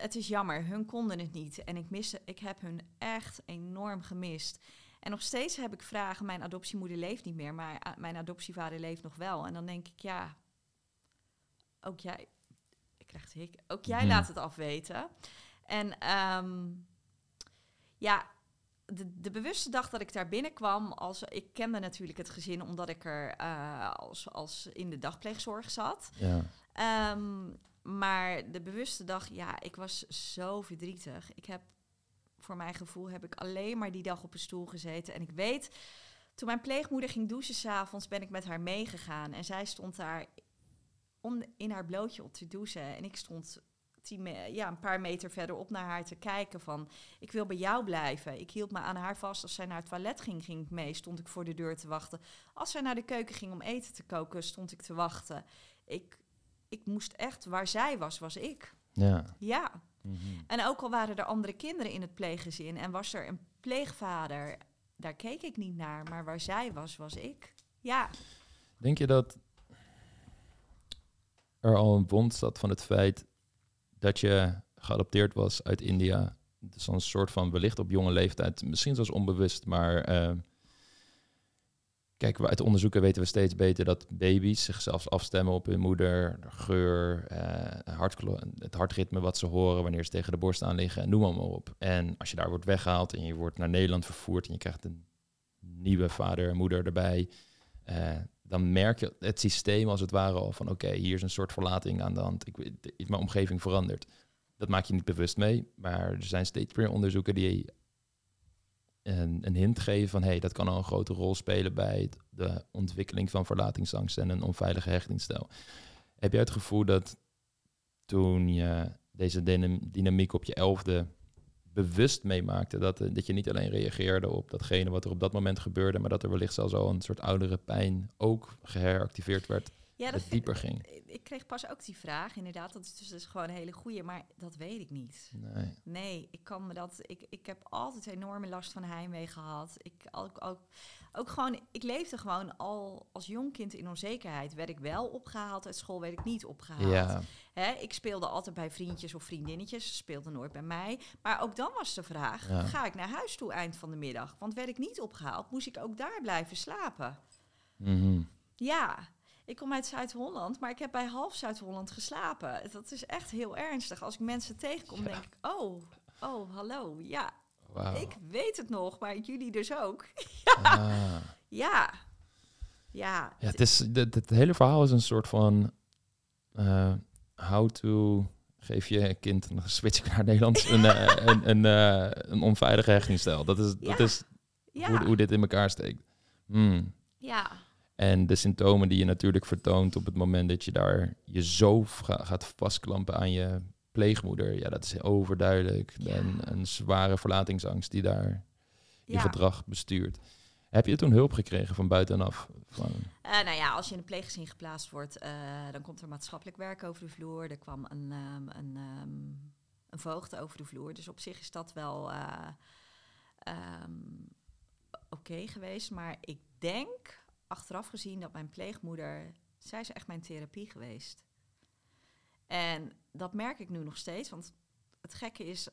het is jammer, hun konden het niet. En ik, mis, ik heb hun echt enorm gemist. En nog steeds heb ik vragen. Mijn adoptiemoeder leeft niet meer, maar a- mijn adoptievader leeft nog wel. En dan denk ik, ja, ook jij, ik krijg het hik, ook jij Mhm. laat het afweten. En ehm, ja, de, de bewuste dag dat ik daar binnenkwam, als, ik kende natuurlijk het gezin omdat ik er eh, als, als in de dagpleegzorg zat. Ja. Ehm, maar de bewuste dag, ja, ik was zo verdrietig. Ik heb, voor mijn gevoel, heb ik alleen maar die dag op een stoel gezeten. En ik weet, toen mijn pleegmoeder ging douchen s'avonds, ben ik met haar meegegaan. En zij stond daar om, in haar blootje op te douchen. En ik stond ja, een paar meter verderop naar haar te kijken van... ik wil bij jou blijven. Ik hield me aan haar vast. Als zij naar het toilet ging, ging ik mee. Stond ik voor de deur te wachten. Als zij naar de keuken ging om eten te koken, stond ik te wachten. Ik, ik moest echt, waar zij was, was ik. Ja. Ja. Mhm. En ook al waren er andere kinderen in het pleeggezin en was er een pleegvader, daar keek ik niet naar. Maar waar zij was, was ik. Ja, Denk je dat er al een wond zat van het feit dat je geadopteerd was uit India? Dus een soort van wellicht op jonge leeftijd, misschien zelfs onbewust, maar eh, kijk, uit onderzoeken weten we steeds beter dat baby's zichzelf afstemmen op hun moeder, de geur, eh, het hartritme wat ze horen wanneer ze tegen de borst aan liggen en noem maar, op. En als je daar wordt weggehaald en je wordt naar Nederland vervoerd en je krijgt een nieuwe vader en moeder erbij, eh, dan merk je het systeem als het ware al van oké, hier is een soort verlating aan de hand. Ik, mijn omgeving verandert. Dat maak je niet bewust mee, maar er zijn steeds meer onderzoeken die een, een hint geven van hey, dat kan al een grote rol spelen bij de ontwikkeling van verlatingsangst en een onveilige hechtingsstijl. Heb jij het gevoel dat toen je deze dynam- dynamiek op je elfde bewust meemaakte, dat, eh, dat je niet alleen reageerde op datgene wat er op dat moment gebeurde, maar dat er wellicht zelfs al een soort oudere pijn ook geheractiveerd werd, ja dat dieper ging? Ik kreeg pas ook die vraag, inderdaad. Dat is dus, dus gewoon een hele goeie, maar dat weet ik niet. Nee. Nee, ik kan me dat. Ik, ik heb altijd enorme last van heimwee gehad. Ik ook, ook, ook gewoon. Ik leefde gewoon al als jong kind in onzekerheid. Werd ik wel opgehaald uit school, werd ik niet opgehaald. Ja, Hè, ik speelde altijd bij vriendjes of vriendinnetjes. Ze speelden nooit bij mij. Maar ook dan was de vraag: Ja. ga ik naar huis toe eind van de middag? Want werd ik niet opgehaald, moest ik ook daar blijven slapen. Mhm. Ja, ik kom uit Zuid-Holland, maar ik heb bij half Zuid-Holland geslapen. Dat is echt heel ernstig. Als ik mensen tegenkom, denk ik, oh, oh, hallo, ja, ik weet het nog, maar jullie dus ook. Ah. Ja, ja, Ja, het, is, het, het hele verhaal is een soort van eh, how to geef je kind een switch naar Nederlands een, eh, een, een, eh, een onveilige hechtingsstijl. Dat is, dat is hoe dit in elkaar steekt. Hmm. ja, En de symptomen die je natuurlijk vertoont op het moment dat je daar je zo ga- gaat vastklampen aan je pleegmoeder, ja, dat is overduidelijk. Ja. Een, een zware verlatingsangst die daar je ja. gedrag bestuurt. Heb je toen hulp gekregen van buitenaf? Van, Eh, nou ja, als je in een pleeggezin geplaatst wordt, eh, dan komt er maatschappelijk werk over de vloer. Er kwam een, ehm, een, ehm, een voogd over de vloer. Dus op zich is dat wel eh, ehm, oké geweest. Maar ik denk, achteraf gezien, dat mijn pleegmoeder... Zij is echt mijn therapie geweest. En dat merk ik nu nog steeds. Want het gekke is,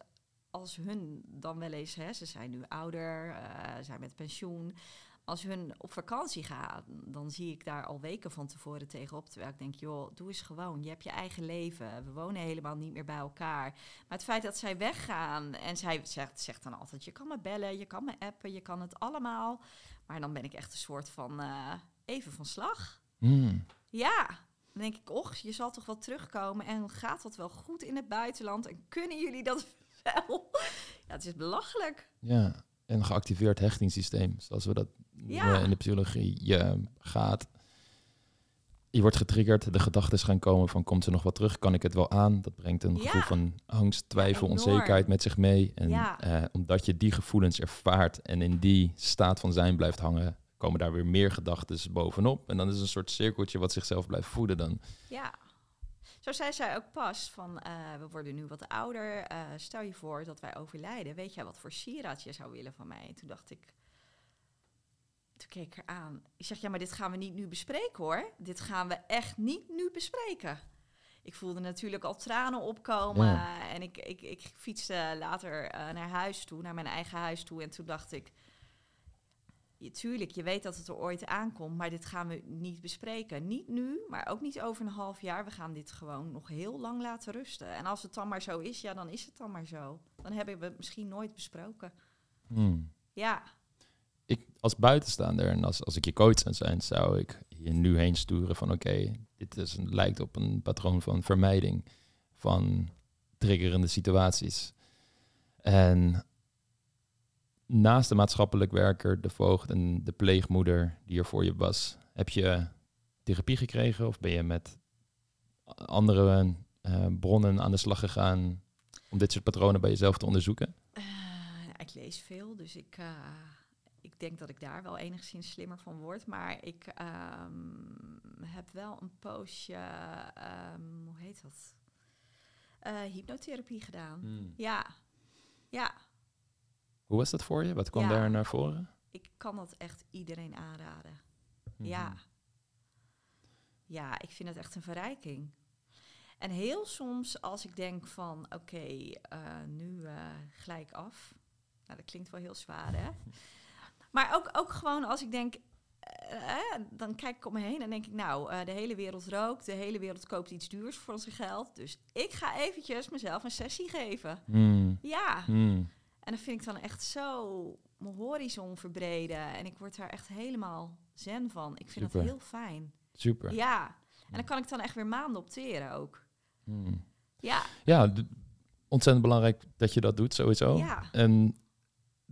als hun dan wel eens... Hè, ze zijn nu ouder, eh, zijn met pensioen als hun op vakantie gaan, dan zie ik daar al weken van tevoren tegenop. Terwijl ik denk, joh, doe eens gewoon. Je hebt je eigen leven. We wonen helemaal niet meer bij elkaar. Maar het feit dat zij weggaan en zij zegt, zegt dan altijd: je kan me bellen, je kan me appen, je kan het allemaal. Maar dan ben ik echt een soort van eh, even van slag. Hmm. Ja. Dan denk ik, och, je zal toch wel terugkomen en gaat dat wel goed in het buitenland en kunnen jullie dat wel? Ja, het is belachelijk. Ja, een geactiveerd hechtingssysteem, zoals we dat Ja. noemen in de psychologie. Je gaat, je wordt getriggerd, de gedachten gaan komen van komt er nog wat terug, kan ik het wel aan? Dat brengt een Ja. gevoel van angst, twijfel, onzekerheid met zich mee. En Ja. eh, omdat je die gevoelens ervaart en in die staat van zijn blijft hangen, komen daar weer meer gedachten bovenop. En dan is het een soort cirkeltje wat zichzelf blijft voeden dan. Ja. Zo zei zij ook pas van, eh, we worden nu wat ouder. eh, stel je voor dat wij overlijden. Weet jij wat voor sieraad je zou willen van mij? En toen dacht ik, toen keek ik haar aan. Ik zeg, ja, maar dit gaan we niet nu bespreken hoor. Dit gaan we echt niet nu bespreken. Ik voelde natuurlijk al tranen opkomen. Ja. En ik, ik, ik fietste later eh, naar huis toe, naar mijn eigen huis toe. En toen dacht ik, je, tuurlijk, je weet dat het er ooit aankomt, maar dit gaan we niet bespreken. Niet nu, maar ook niet over een half jaar. We gaan dit gewoon nog heel lang laten rusten. En als het dan maar zo is, ja, dan is het dan maar zo. Dan hebben we het misschien nooit besproken. Hmm. Ja, ik als buitenstaander en als, als ik je coach zou zijn, zou ik hier nu heen sturen van oké, dit is een, lijkt op een patroon van vermijding van triggerende situaties. En naast de maatschappelijk werker, de voogd en de pleegmoeder die er voor je was, heb je therapie gekregen of ben je met andere eh, bronnen aan de slag gegaan om dit soort patronen bij jezelf te onderzoeken? Eh, ik lees veel, dus ik, eh, ik denk dat ik daar wel enigszins slimmer van word. Maar ik ehm, heb wel een poosje, ehm, hoe heet dat? Eh, hypnotherapie gedaan. Ja, ja. Hoe was dat voor je? Wat kwam Ja. daar naar voren? Ik kan dat echt iedereen aanraden. Mhm. Ja. Ja, ik vind het echt een verrijking. En heel soms als ik denk van, oké, eh, nu eh gelijk af. Nou, dat klinkt wel heel zwaar, hè? Maar ook, ook gewoon als ik denk, eh, eh, dan kijk ik om me heen en denk ik, nou, eh, de hele wereld rookt, de hele wereld koopt iets duurs voor zijn geld. Dus ik ga eventjes mezelf een sessie geven. Mm, Ja, mm. en dat vind ik dan echt zo mijn horizon verbreden. En ik word daar echt helemaal zen van. Ik vind Super. dat heel fijn. Super. Ja, en dan kan ik dan echt weer maanden opteren ook. Mm. Ja, Ja, ontzettend belangrijk dat je dat doet, sowieso. ja, En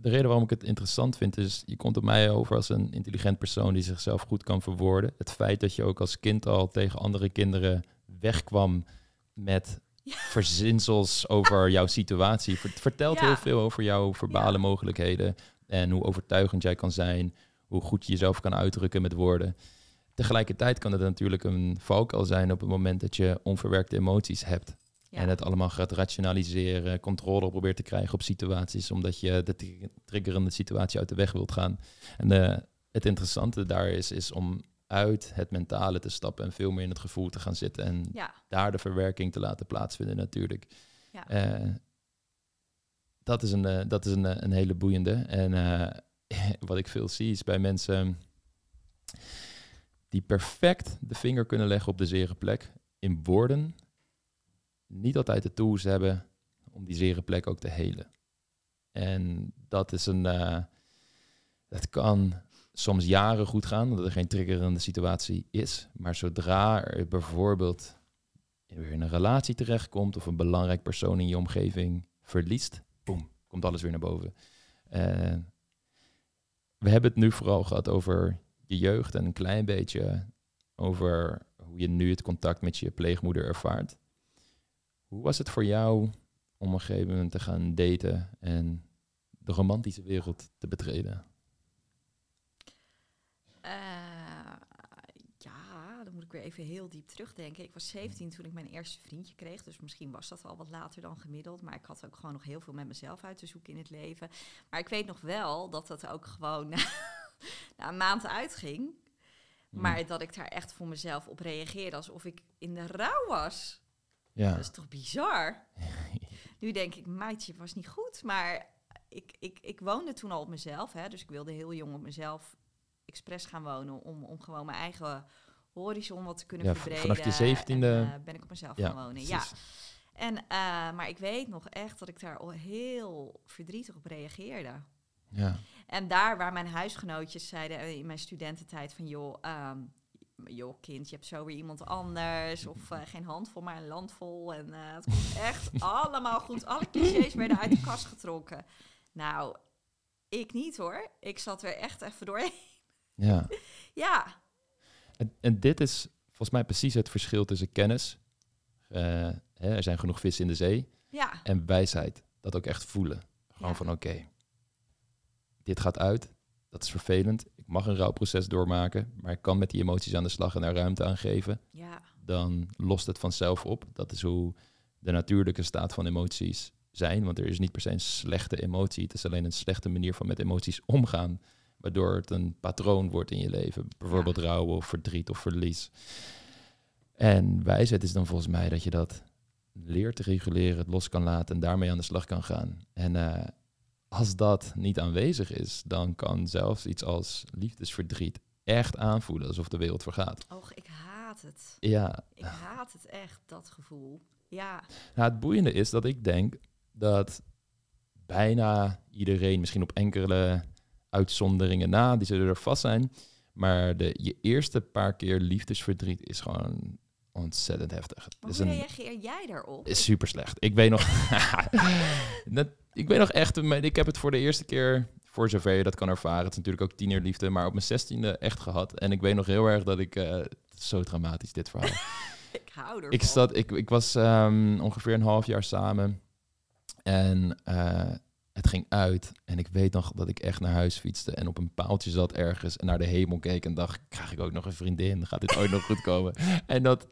de reden waarom ik het interessant vind is, je komt op mij over als een intelligent persoon die zichzelf goed kan verwoorden. Het feit dat je ook als kind al tegen andere kinderen wegkwam met Ja. verzinsels over jouw situatie, ver- vertelt Ja. heel veel over jouw verbale Ja. mogelijkheden en hoe overtuigend jij kan zijn, hoe goed je jezelf kan uitdrukken met woorden. Tegelijkertijd kan het natuurlijk een valkuil zijn op het moment dat je onverwerkte emoties hebt. Ja. En het allemaal gaat rationaliseren, controle probeert te krijgen op situaties, omdat je de tri- triggerende situatie uit de weg wilt gaan. En eh, het interessante daar is, is om uit het mentale te stappen en veel meer in het gevoel te gaan zitten en ja, daar de verwerking te laten plaatsvinden natuurlijk. Ja. Eh, dat is, een, eh, dat is een, een hele boeiende. En wat ik veel zie is bij mensen die perfect de vinger kunnen leggen op de zere plek in woorden, niet altijd de tools hebben om die zere plek ook te helen. En dat is een, eh, dat kan soms jaren goed gaan, omdat er geen triggerende situatie is. Maar zodra er bijvoorbeeld weer in een relatie terechtkomt of een belangrijk persoon in je omgeving verliest, boem, komt alles weer naar boven. Eh, we hebben het nu vooral gehad over je jeugd en een klein beetje over hoe je nu het contact met je pleegmoeder ervaart. Hoe was het voor jou om op een gegeven moment te gaan daten en de romantische wereld te betreden? Eh, ja, dan moet ik weer even heel diep terugdenken. Ik was 17 toen ik mijn eerste vriendje kreeg. Dus misschien was dat al wat later dan gemiddeld. Maar ik had ook gewoon nog heel veel met mezelf uit te zoeken in het leven. Maar ik weet nog wel dat dat ook gewoon na, na een maand uitging. Hmm. Maar dat ik daar echt voor mezelf op reageerde alsof ik in de rouw was. Ja. Dat is toch bizar? nu denk ik, meidje, was niet goed. Maar ik, ik, ik woonde toen al op mezelf. Hè, dus ik wilde heel jong op mezelf expres gaan wonen. Om, om gewoon mijn eigen horizon wat te kunnen Ja, verbreden. vanaf je 17e En, eh, ben ik op mezelf Ja, gaan wonen. Ja. En, eh, maar ik weet nog echt dat ik daar al heel verdrietig op reageerde. Ja. En daar waar mijn huisgenootjes zeiden eh, in mijn studententijd van... joh, ehm, joh kind, je hebt zo weer iemand anders. Of eh, geen handvol, maar een landvol. En eh, het komt echt allemaal goed. Alle clichés werden uit de kast getrokken. Nou, ik niet hoor. Ik zat er echt even doorheen. ja. Ja, En, en dit is volgens mij precies het verschil tussen kennis, eh, hè, er zijn genoeg vissen in de zee, ja, en wijsheid. Dat ook echt voelen. Gewoon Ja. van oké, dit gaat uit, dat is vervelend. Mag een rouwproces doormaken, maar ik kan met die emoties aan de slag en daar ruimte aan geven. ja, Dan lost het vanzelf op. Dat is hoe de natuurlijke staat van emoties zijn. Want er is niet per se een slechte emotie. Het is alleen een slechte manier van met emoties omgaan. Waardoor het een patroon wordt in je leven. Bijvoorbeeld rouw of verdriet of verlies. En wijsheid is dan volgens mij dat je dat leert te reguleren, het los kan laten en daarmee aan de slag kan gaan. En eh, als dat niet aanwezig is, dan kan zelfs iets als liefdesverdriet echt aanvoelen alsof de wereld vergaat. och, ik haat het. Ja, Ik haat het echt, dat gevoel. Ja, Nou, het boeiende is dat ik denk dat bijna iedereen, misschien op enkele uitzonderingen na, die zullen er vast zijn. Maar de, je eerste paar keer liefdesverdriet is gewoon ontzettend heftig. Maar hoe een, reageer jij daarop? is super slecht. Ik weet nog, dat, ik weet nog echt, ik heb het voor de eerste keer, voor zover je dat kan ervaren, het is natuurlijk ook tienerliefde, maar op mijn zestiende echt gehad. En ik weet nog heel erg dat ik, eh, zo dramatisch dit verhaal. Ik hou ervan. Ik, zat, ik, ik was ehm, ongeveer een half jaar samen. En eh, het ging uit. En ik weet nog dat ik echt naar huis fietste. En op een paaltje zat ergens. En naar de hemel keek. En dacht, krijg ik ook nog een vriendin? Gaat dit ooit nog goed komen? En dat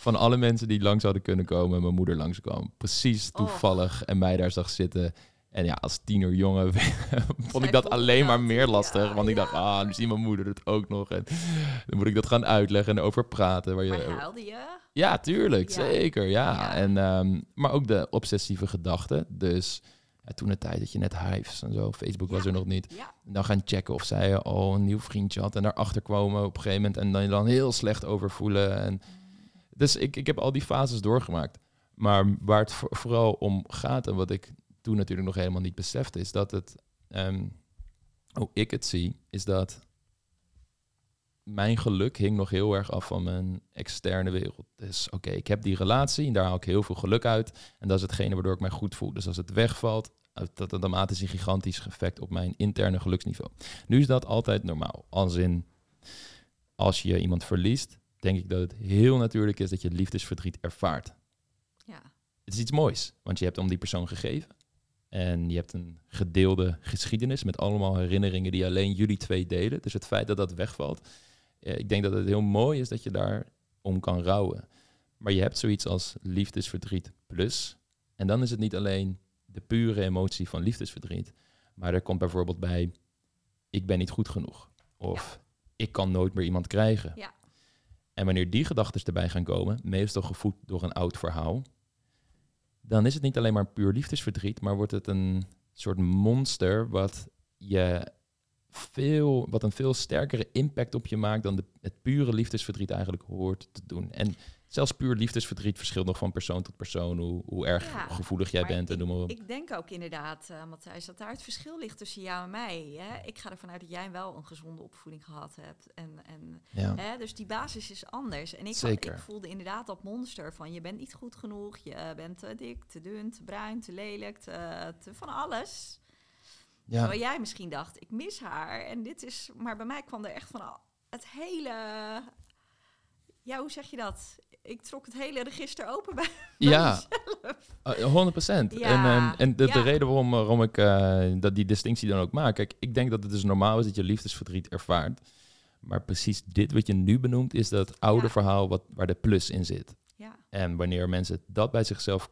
van alle mensen die langs zouden kunnen komen, mijn moeder langskwam. Precies Oh. toevallig. En mij daar zag zitten. En ja, als tienerjongen vond ik dat alleen maar meer lastig. ja, want ik dacht, ah, nu ziet mijn moeder het ook nog. En dan moet ik dat gaan uitleggen en over praten. Waar je, Maar huilde je? ja, tuurlijk, Ja. zeker, ja. Ja. En, ehm, maar ook de obsessieve gedachten. Dus toen de tijd dat je net Hives en zo, Facebook was er nog niet. Dan gaan checken of zij al een nieuw vriendje had en daarachter komen op een gegeven moment. En dan je dan heel slecht over voelen. En dus ik, ik heb al die fases doorgemaakt. Maar waar het voor- vooral om gaat en wat ik toen natuurlijk nog helemaal niet besefte, is dat het, ehm, hoe ik het zie, is dat mijn geluk hing nog heel erg af van mijn externe wereld. Dus oké, ik heb die relatie en daar haal ik heel veel geluk uit. En dat is hetgene waardoor ik mij goed voel. Dus als het wegvalt, heeft dat automatisch een gigantisch effect op mijn interne geluksniveau. Nu is dat altijd normaal. Als in, als je iemand verliest, denk ik dat het heel natuurlijk is dat je liefdesverdriet ervaart. ja, Het is iets moois, want je hebt om die persoon gegeven. En je hebt een gedeelde geschiedenis met allemaal herinneringen die alleen jullie twee delen. Dus het feit dat dat wegvalt, eh, ik denk dat het heel mooi is dat je daar om kan rouwen. Maar je hebt zoiets als liefdesverdriet plus. En dan is het niet alleen de pure emotie van liefdesverdriet. Maar er komt bijvoorbeeld bij, ik ben niet goed genoeg. Of ik kan nooit meer iemand krijgen. Ja. En wanneer die gedachten erbij gaan komen, meestal gevoed door een oud verhaal, dan is het niet alleen maar puur liefdesverdriet, maar wordt het een soort monster wat je veel, wat een veel sterkere impact op je maakt dan de, het pure liefdesverdriet eigenlijk hoort te doen. En zelfs puur liefdesverdriet verschilt nog van persoon tot persoon, hoe, hoe erg Ja, gevoelig jij bent en noem maar op. Ik denk ook inderdaad, eh, Matthijs, dat daar het verschil ligt tussen jou en mij. Hè? Ik ga ervan uit dat jij wel een gezonde opvoeding gehad hebt. En, en, ja. hè? Dus die basis is anders. En ik, had- Zeker. ik voelde inderdaad dat monster van je bent niet goed genoeg, je bent te dik, te dun, te bruin, te lelijk, te, te van alles. ja. Terwijl jij misschien dacht, ik mis haar. En dit is, maar bij mij kwam er echt van al- het hele, ja, hoe zeg je dat? Ik trok het hele register open bij Ja, eh, 100 procent. Ja, En, en, en de, de reden waarom, waarom ik eh, dat die distinctie dan ook maak. Kijk, ik denk dat het dus normaal is dat je liefdesverdriet ervaart. Maar precies dit wat je nu benoemt, is dat oude Ja. verhaal wat, waar de plus in zit. Ja, En wanneer mensen dat bij zichzelf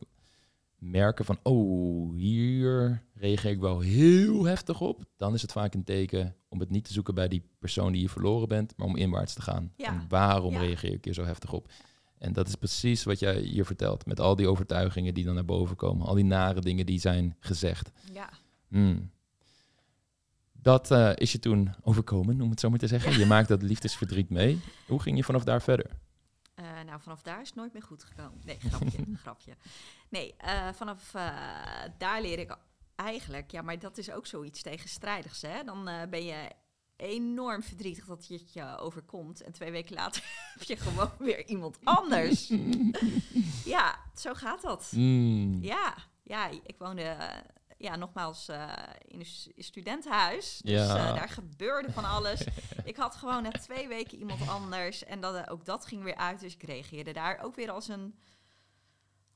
merken van, oh, hier reageer ik wel heel heftig op, dan is het vaak een teken om het niet te zoeken bij die persoon die je verloren bent, maar om inwaarts te gaan. Ja. En waarom Ja. reageer ik hier zo heftig op? En dat is precies wat jij hier vertelt, met al die overtuigingen die dan naar boven komen, al die nare dingen die zijn gezegd. ja. Hmm. Dat eh, is je toen overkomen, om het zo maar te zeggen. Je maakt dat liefdesverdriet mee. Hoe ging je vanaf daar verder? Eh, nou, vanaf daar is het nooit meer goed gekomen. Nee, grapje, grapje. Nee, eh, vanaf eh, daar leer ik eigenlijk... Ja, maar dat is ook zoiets tegenstrijdigs, hè. Dan ben je enorm verdrietig dat je het je overkomt. En twee weken later heb je gewoon weer iemand anders. ja, zo gaat dat. Hmm. Ja, ja ik woonde... ja, nogmaals, eh, in een stu- studentenhuis. Dus Ja. eh, daar gebeurde van alles. ik had gewoon na twee weken iemand anders. En dat, eh, ook dat ging weer uit. Dus ik reageerde daar ook weer als een...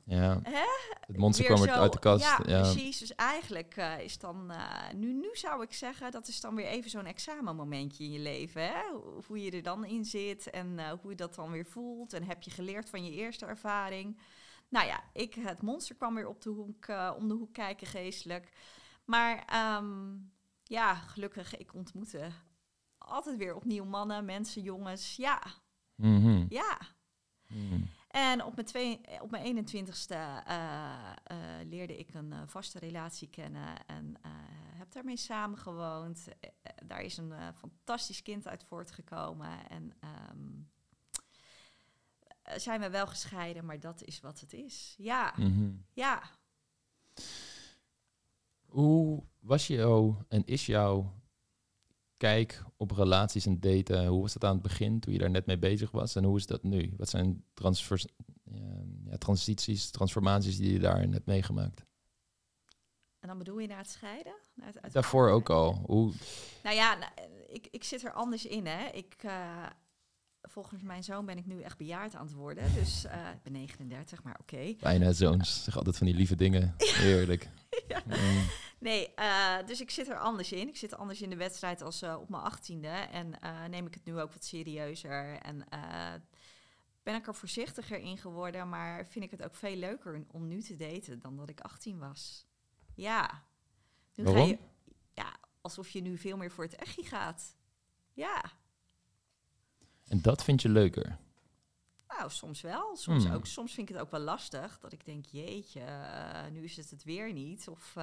Ja. Hè? Het monster weer kwam zo- uit de kast. Ja, Ja, precies. Dus eigenlijk is dan... nu, nu zou ik zeggen, dat is dan weer even zo'n examenmomentje in je leven. Hè? Hoe- Hoe je er dan in zit en hoe je dat dan weer voelt. En heb je geleerd van je eerste ervaring. Nou ja, ik, het monster kwam weer op de hoek, eh, om de hoek kijken geestelijk. Maar ehm, ja, gelukkig, ik ontmoette altijd weer opnieuw mannen, mensen, jongens. Ja, Mhm. ja. Mhm. En op mijn, twee, op mijn 21ste eh, eh, leerde ik een vaste relatie kennen en heb daarmee samengewoond. Daar is een fantastisch kind uit voortgekomen. En eh, zijn we wel gescheiden, maar dat is wat het is. Ja, Mhm. ja. Hoe was jouw en is jouw kijk op relaties en daten? Hoe was dat aan het begin toen je daar net mee bezig was? En hoe is dat nu? Wat zijn transfers, ja, transities, transformaties die je daarin hebt meegemaakt? En dan bedoel je naar het scheiden? Naar het uit- Daarvoor ook al. Hoe, Nou ja, nou, eh, ik, ik zit er anders in. Hè. Ik, eh, volgens mijn zoon ben ik nu echt bejaard aan het worden. Dus eh, ik ben 39, maar oké. bijna zoons, zeg altijd van die lieve dingen. Heerlijk. Ja. Mm. Nee, eh, dus ik zit er anders in. Ik zit anders in de wedstrijd als eh, op mijn achttiende. En eh, neem ik het nu ook wat serieuzer. En eh, ben ik er voorzichtiger in geworden. Maar vind ik het ook veel leuker om nu te daten dan dat ik 18 was. Ja, Nu Waarom? ga je, ja, alsof je nu veel meer voor het echi gaat. Ja, En dat vind je leuker. nou, soms wel. Soms, Hmm. ook, soms vind ik het ook wel lastig. Dat ik denk, jeetje, eh, nu is het het weer niet. Of, hé,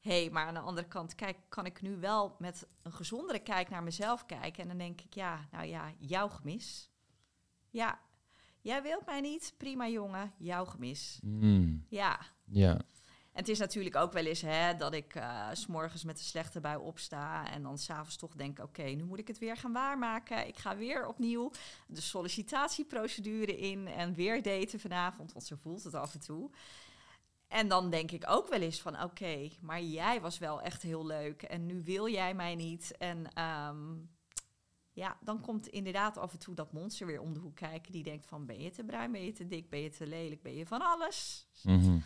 hey, maar aan de andere kant, kijk, kan ik nu wel met een gezondere kijk naar mezelf kijken. En dan denk ik, ja, nou ja, jouw gemis. Ja, jij wilt mij niet, prima jongen, jouw gemis. Mm, Ja, ja. Het is natuurlijk ook wel eens hè, dat ik eh, s s'morgens met een slechte bui opsta. En dan s'avonds toch denk: oké, nu moet ik het weer gaan waarmaken. Ik ga weer opnieuw de sollicitatieprocedure in. En weer daten vanavond, want zo voelt het af en toe. En dan denk ik ook wel eens van: oké, maar jij was wel echt heel leuk. En nu wil jij mij niet. En ehm, ja, dan komt inderdaad af en toe dat monster weer om de hoek kijken. Die denkt: van, ben je te bruin, ben je te dik, ben je te lelijk, ben je van alles? Mhm.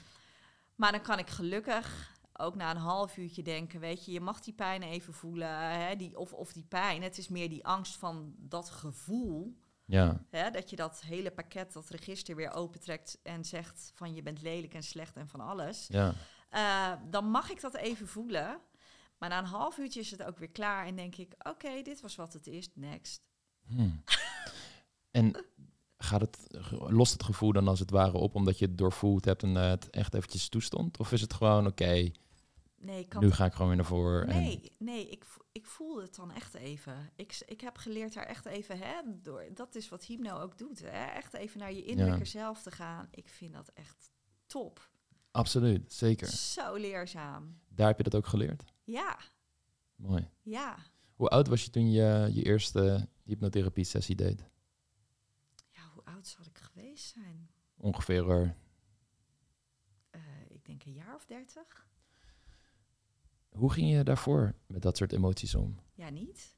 Maar dan kan ik gelukkig ook na een half uurtje denken, weet je, je mag die pijn even voelen. Hè, die, of, of die pijn, het is meer die angst van dat gevoel. Ja. Hè, dat je dat hele pakket, dat register weer opentrekt en zegt van je bent lelijk en slecht en van alles. Ja. Eh, dan mag ik dat even voelen. Maar na een half uurtje is het ook weer klaar en denk ik, oké, dit was wat het is, next. Hm. En gaat het, lost het gevoel dan als het ware op omdat je het doorvoeld hebt en eh, het echt eventjes toestond? Of is het gewoon, oké, Nee, nu ga ik gewoon weer naar voren? En, Nee, nee ik, ik voel het dan echt even. Ik, ik heb geleerd daar echt even, hè, door, dat is wat Hypno ook doet. Hè, echt even naar je innerlijke zelf te gaan. Ik vind dat echt top. absoluut, zeker. Zo leerzaam. Daar heb je dat ook geleerd? Ja, Mooi. ja. Hoe oud was je toen je je eerste hypnotherapie-sessie deed? Oud zal ik geweest zijn? Ongeveer Eh, ik denk een jaar of dertig. Hoe ging je daarvoor met dat soort emoties om? Ja, niet?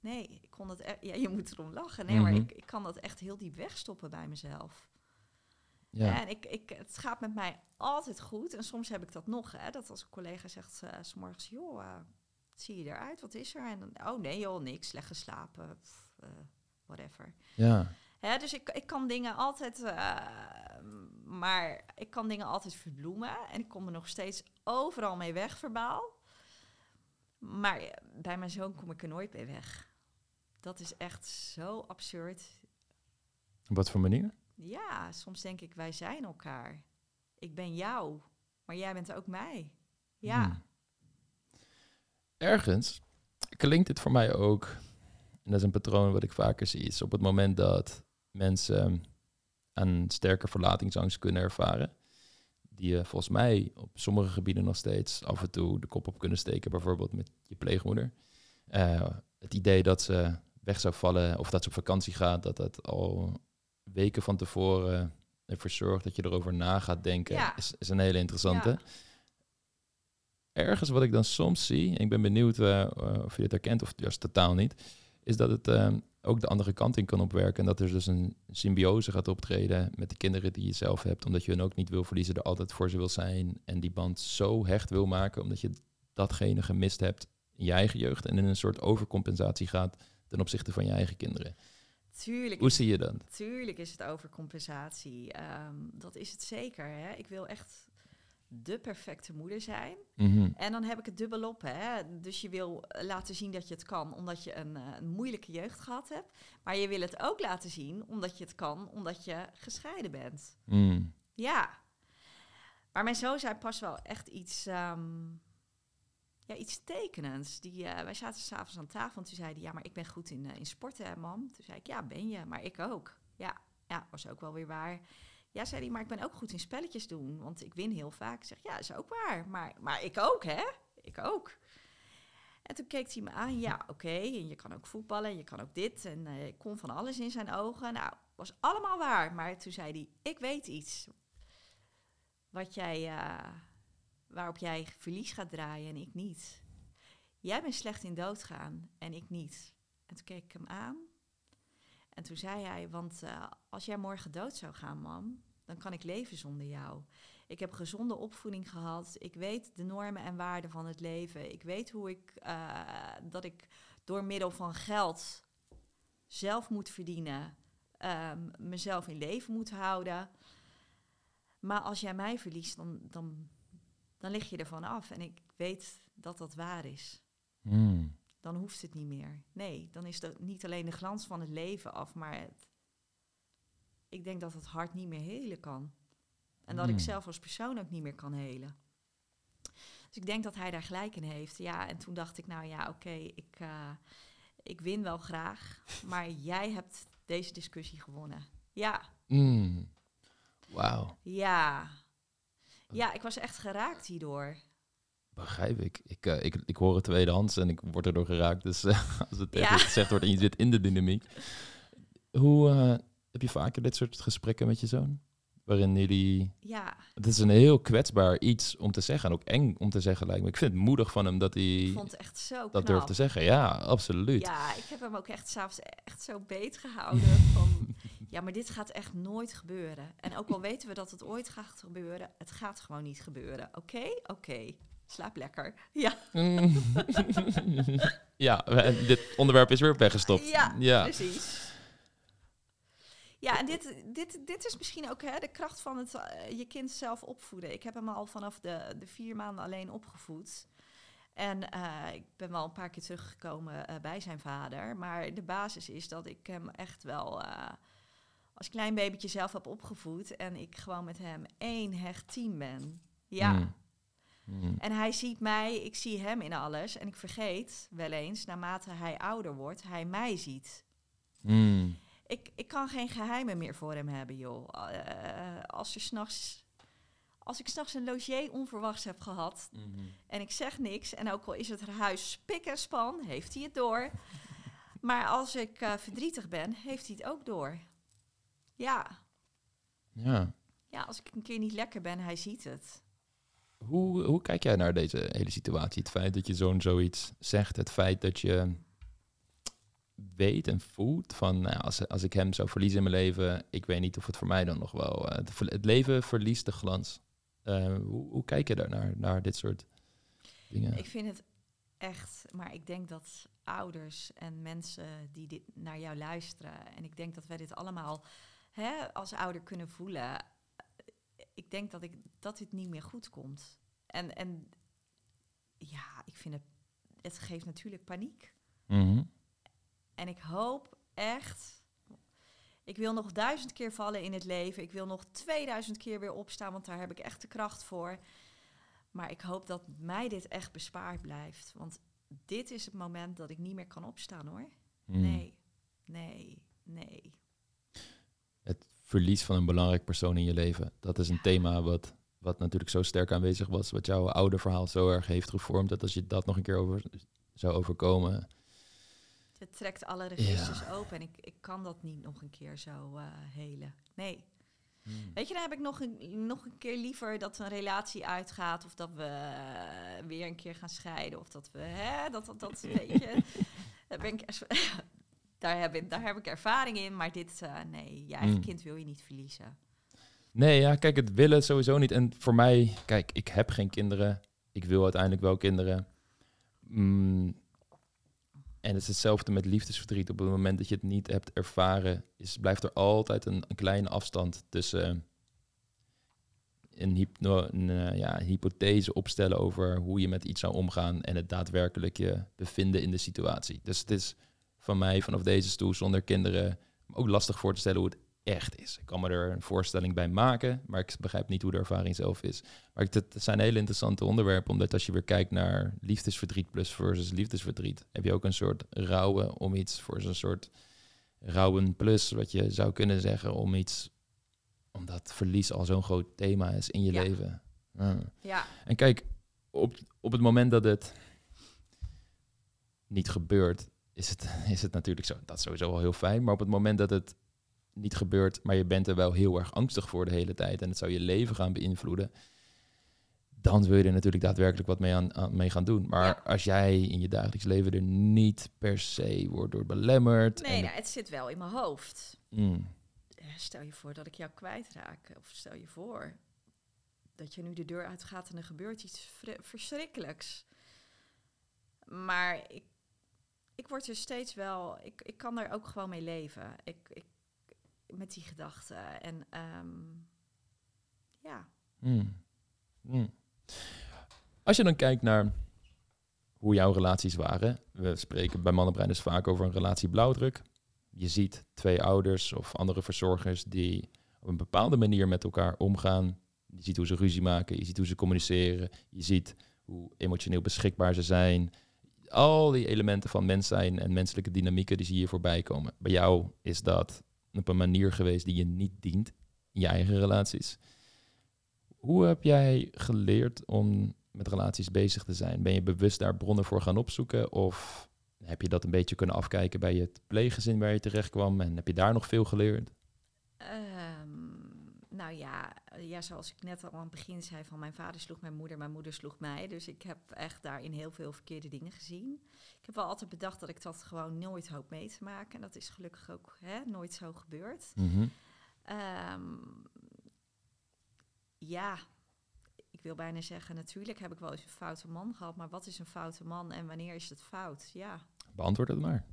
Nee, ik kon het... e- Ja, je moet erom lachen. Nee, maar Mhm. ik, ik kan dat echt heel diep wegstoppen bij mezelf. Ja, En ik, ik, het gaat met mij altijd goed. En soms heb ik dat nog, hè, dat als een collega zegt eh, s s'morgens, joh, eh, zie je eruit? Wat is er? En dan, oh nee joh, niks, slecht geslapen, pff, whatever. ja, Hè, dus ik, ik kan dingen altijd, eh, maar ik kan dingen altijd verbloemen. En ik kom er nog steeds overal mee weg, verbaal. Maar bij mijn zoon kom ik er nooit mee weg. Dat is echt zo absurd. op wat voor manier? Ja, soms denk ik, wij zijn elkaar. Ik ben jou, maar jij bent ook mij. Ja, Hmm. Ergens klinkt dit voor mij ook, en dat is een patroon wat ik vaker zie, is op het moment dat mensen een sterke verlatingsangst kunnen ervaren, die je volgens mij op sommige gebieden nog steeds af en toe de kop op kunnen steken, bijvoorbeeld met je pleegmoeder. Eh, het idee dat ze weg zou vallen of dat ze op vakantie gaat, dat dat al weken van tevoren ervoor zorgt dat je erover na gaat denken, Ja. is, is een hele interessante Ja. ergens wat ik dan soms zie, en ik ben benieuwd eh, eh, of je dit herkent of juist totaal niet, is dat het eh, ook de andere kant in kan opwerken. En dat er dus een symbiose gaat optreden met de kinderen die je zelf hebt, omdat je hen ook niet wil verliezen, er altijd voor ze wil zijn en die band zo hecht wil maken, omdat je datgene gemist hebt in je eigen jeugd en in een soort overcompensatie gaat ten opzichte van je eigen kinderen. tuurlijk. Hoe zie je dat? Tuurlijk is het overcompensatie. Ehm, dat is het zeker. Hè? Ik wil echt de perfecte moeder zijn. Mhm. En dan heb ik het dubbel op. Hè? Dus je wil eh, laten zien dat je het kan, omdat je een, eh, een moeilijke jeugd gehad hebt. Maar je wil het ook laten zien, omdat je het kan, omdat je gescheiden bent. Mm. Ja. Maar mijn zoon zei pas wel echt iets, ehm, ja, iets tekenends. Die, eh, wij zaten s'avonds aan tafel en toen zei hij... ja, maar ik ben goed in, in sporten, hè, mam. Toen zei ik, ja, ben je, maar ik ook. Ja, ja, was ook wel weer waar. Ja, zei hij, maar ik ben ook goed in spelletjes doen, want ik win heel vaak. Ik zeg, ja, is ook waar, maar, maar ik ook, hè? Ik ook. En toen keek hij me aan, ja, oké, en je kan ook voetballen en je kan ook dit. En eh, ik kon van alles in zijn ogen. Nou, was allemaal waar. Maar toen zei hij, ik weet iets. Wat jij, eh, waarop jij verlies gaat draaien en ik niet. Jij bent slecht in doodgaan en ik niet. En toen keek ik hem aan. En toen zei hij, want eh, als jij morgen dood zou gaan, mam, dan kan ik leven zonder jou. Ik heb gezonde opvoeding gehad. Ik weet de normen en waarden van het leven. Ik weet hoe ik, eh, dat ik door middel van geld zelf moet verdienen. ehm, mezelf in leven moet houden. Maar als jij mij verliest, dan, dan, dan lig je ervan af. En ik weet dat dat waar is. Mm. Dan hoeft het niet meer. Nee, dan is dat niet alleen de glans van het leven af, maar het, ik denk dat het hart niet meer helen kan. En dat ik Hmm. zelf als persoon ook niet meer kan helen. Dus ik denk dat hij daar gelijk in heeft. Ja, en toen dacht ik, nou ja, oké, ik, eh, ik win wel graag. Maar jij hebt deze discussie gewonnen. Ja, Mm. Wauw, ja. Ja, ik was echt geraakt hierdoor. Begrijp ik. Ik, eh, ik. ik hoor het tweedehands en ik word erdoor geraakt. Dus eh, als het Ja. gezegd wordt en je zit in de dynamiek. Hoe eh, heb je vaker dit soort gesprekken met je zoon? Waarin jullie... Ja, Het is een heel kwetsbaar iets om te zeggen. En ook eng om te zeggen, lijkt me. Ik vind het moedig van hem dat ik hij vond het echt zo dat durft te zeggen. Ja, absoluut. Ja, ik heb hem ook echt s'avonds echt zo beet gehouden. Van, ja, maar dit gaat echt nooit gebeuren. En ook al weten we dat het ooit gaat gebeuren, het gaat gewoon niet gebeuren. Oké? Oké. Slaap lekker. Ja, ja, dit onderwerp is weer weggestopt. Ja, ja. precies. Ja, en dit, dit, dit is misschien ook hè, de kracht van het eh, je kind zelf opvoeden. Ik heb hem al vanaf de, de vier maanden alleen opgevoed. En eh, ik ben wel een paar keer teruggekomen eh, bij zijn vader. Maar de basis is dat ik hem echt wel als klein babytje zelf heb opgevoed. En ik gewoon met hem één hecht team ben. Ja. Mm. Mm. En hij ziet mij, ik zie hem in alles. En ik vergeet wel eens, naarmate hij ouder wordt, hij mij ziet. Mm. Ik, ik kan geen geheimen meer voor hem hebben, joh. Eh, als, er 's nachts, als ik s'nachts een logier onverwachts heb gehad Mhm. en ik zeg niks, en ook al is het huis spik en span, heeft hij het door. Maar als ik eh, verdrietig ben, heeft hij het ook door. Ja. Ja. ja, als ik een keer niet lekker ben, hij ziet het. Hoe, hoe kijk jij naar deze hele situatie? Het feit dat je zo'n zoiets zegt, het feit dat je weet en voelt van nou, als, als ik hem zou verliezen in mijn leven, ik weet niet of het voor mij dan nog wel. eh, het, leven verliest de glans. Eh, hoe, hoe kijk je daarnaar, naar dit soort dingen? Ik vind het echt, maar ik denk dat ouders en mensen die dit naar jou luisteren, en ik denk dat wij dit allemaal hè, als ouder kunnen voelen. Ik denk dat, ik, dat dit niet meer goed komt. En, en ja, ik vind het, het geeft natuurlijk paniek. Mhm. En ik hoop echt. Ik wil nog duizend keer vallen in het leven. Ik wil nog 2000 keer weer opstaan, want daar heb ik echt de kracht voor. Maar ik hoop dat mij dit echt bespaard blijft. Want dit is het moment dat ik niet meer kan opstaan hoor. Mm. Nee, nee, nee. Verlies van een belangrijk persoon in je leven. Dat is een thema wat, wat natuurlijk zo sterk aanwezig was. Wat jouw oude verhaal zo erg heeft gevormd. Dat als je dat nog een keer over zou overkomen. Het trekt alle registers open en ik, ik kan dat niet nog een keer zo eh helen. Nee. Weet je, dan heb ik nog een, nog een keer liever dat een relatie uitgaat. Of dat we eh, weer een keer gaan scheiden. Of dat we, hè, dat, dat, dat weet je. Daar, ben ik, daar, heb ik, daar heb ik ervaring in. Maar dit, eh, nee, je eigen Mm. kind wil je niet verliezen. Nee, ja, kijk, het willen sowieso niet. En voor mij, kijk, ik heb geen kinderen. Ik wil uiteindelijk wel kinderen. Mm, en het is hetzelfde met liefdesverdriet. Op het moment dat je het niet hebt ervaren, is, blijft er altijd een, een kleine afstand tussen een, hypno, een, eh, ja, hypothese opstellen over hoe je met iets zou omgaan en het daadwerkelijk je bevinden in de situatie. Dus het is van mij vanaf deze stoel zonder kinderen ook lastig voor te stellen hoe het echt is. Ik kan me er een voorstelling bij maken, maar ik begrijp niet hoe de ervaring zelf is. Maar het, zijn hele interessante onderwerpen, omdat als je weer kijkt naar liefdesverdriet plus versus liefdesverdriet, heb je ook een soort rouwen om iets voor zo'n soort rouwen plus, wat je zou kunnen zeggen, om iets, omdat verlies al zo'n groot thema is in je Ja. leven. Ja. Ja, En kijk, op, op het moment dat het niet gebeurt, is het, is het natuurlijk zo. Dat is sowieso wel heel fijn. Maar op het moment dat het niet gebeurt, maar je bent er wel heel erg angstig voor de hele tijd en het zou je leven gaan beïnvloeden, dan wil je er natuurlijk daadwerkelijk wat mee, aan, aan- mee gaan doen. Maar Ja. als jij in je dagelijks leven er niet per se wordt door belemmerd. nee, en nou, het zit wel in mijn hoofd. Mm, Stel je voor dat ik jou kwijtraak. Of stel je voor dat je nu de deur uitgaat en er gebeurt iets verschrikkelijks. Maar ik, ik word er steeds wel... Ik, ik kan er ook gewoon mee leven. Ik, ik, met die gedachten. En ehm, ja, mm, mm. Als je dan kijkt naar hoe jouw relaties waren. We spreken bij Mannenbrein dus vaak over een relatie blauwdruk. Je ziet twee ouders of andere verzorgers die op een bepaalde manier met elkaar omgaan. Je ziet hoe ze ruzie maken, je ziet hoe ze communiceren, je ziet hoe emotioneel beschikbaar ze zijn. Al die elementen van mens zijn en menselijke dynamieken die zie je voorbij komen. Bij jou is dat op een manier geweest die je niet dient in je eigen relaties. Hoe heb jij geleerd om met relaties bezig te zijn? Ben je bewust daar bronnen voor gaan opzoeken? Of heb je dat een beetje kunnen afkijken bij het pleeggezin waar je terecht kwam? En heb je daar nog veel geleerd? Um, nou ja, ja, zoals ik net al aan het begin zei, van mijn vader sloeg mijn moeder, mijn moeder sloeg mij. Dus ik heb echt daarin heel veel verkeerde dingen gezien. Ik heb wel altijd bedacht dat ik dat gewoon nooit hoop mee te maken. En dat is gelukkig ook hè, nooit zo gebeurd. Mhm. Ehm, ja, ik wil bijna zeggen, natuurlijk heb ik wel eens een foute man gehad, maar wat is een foute man en wanneer is het fout? Ja. Beantwoord het maar.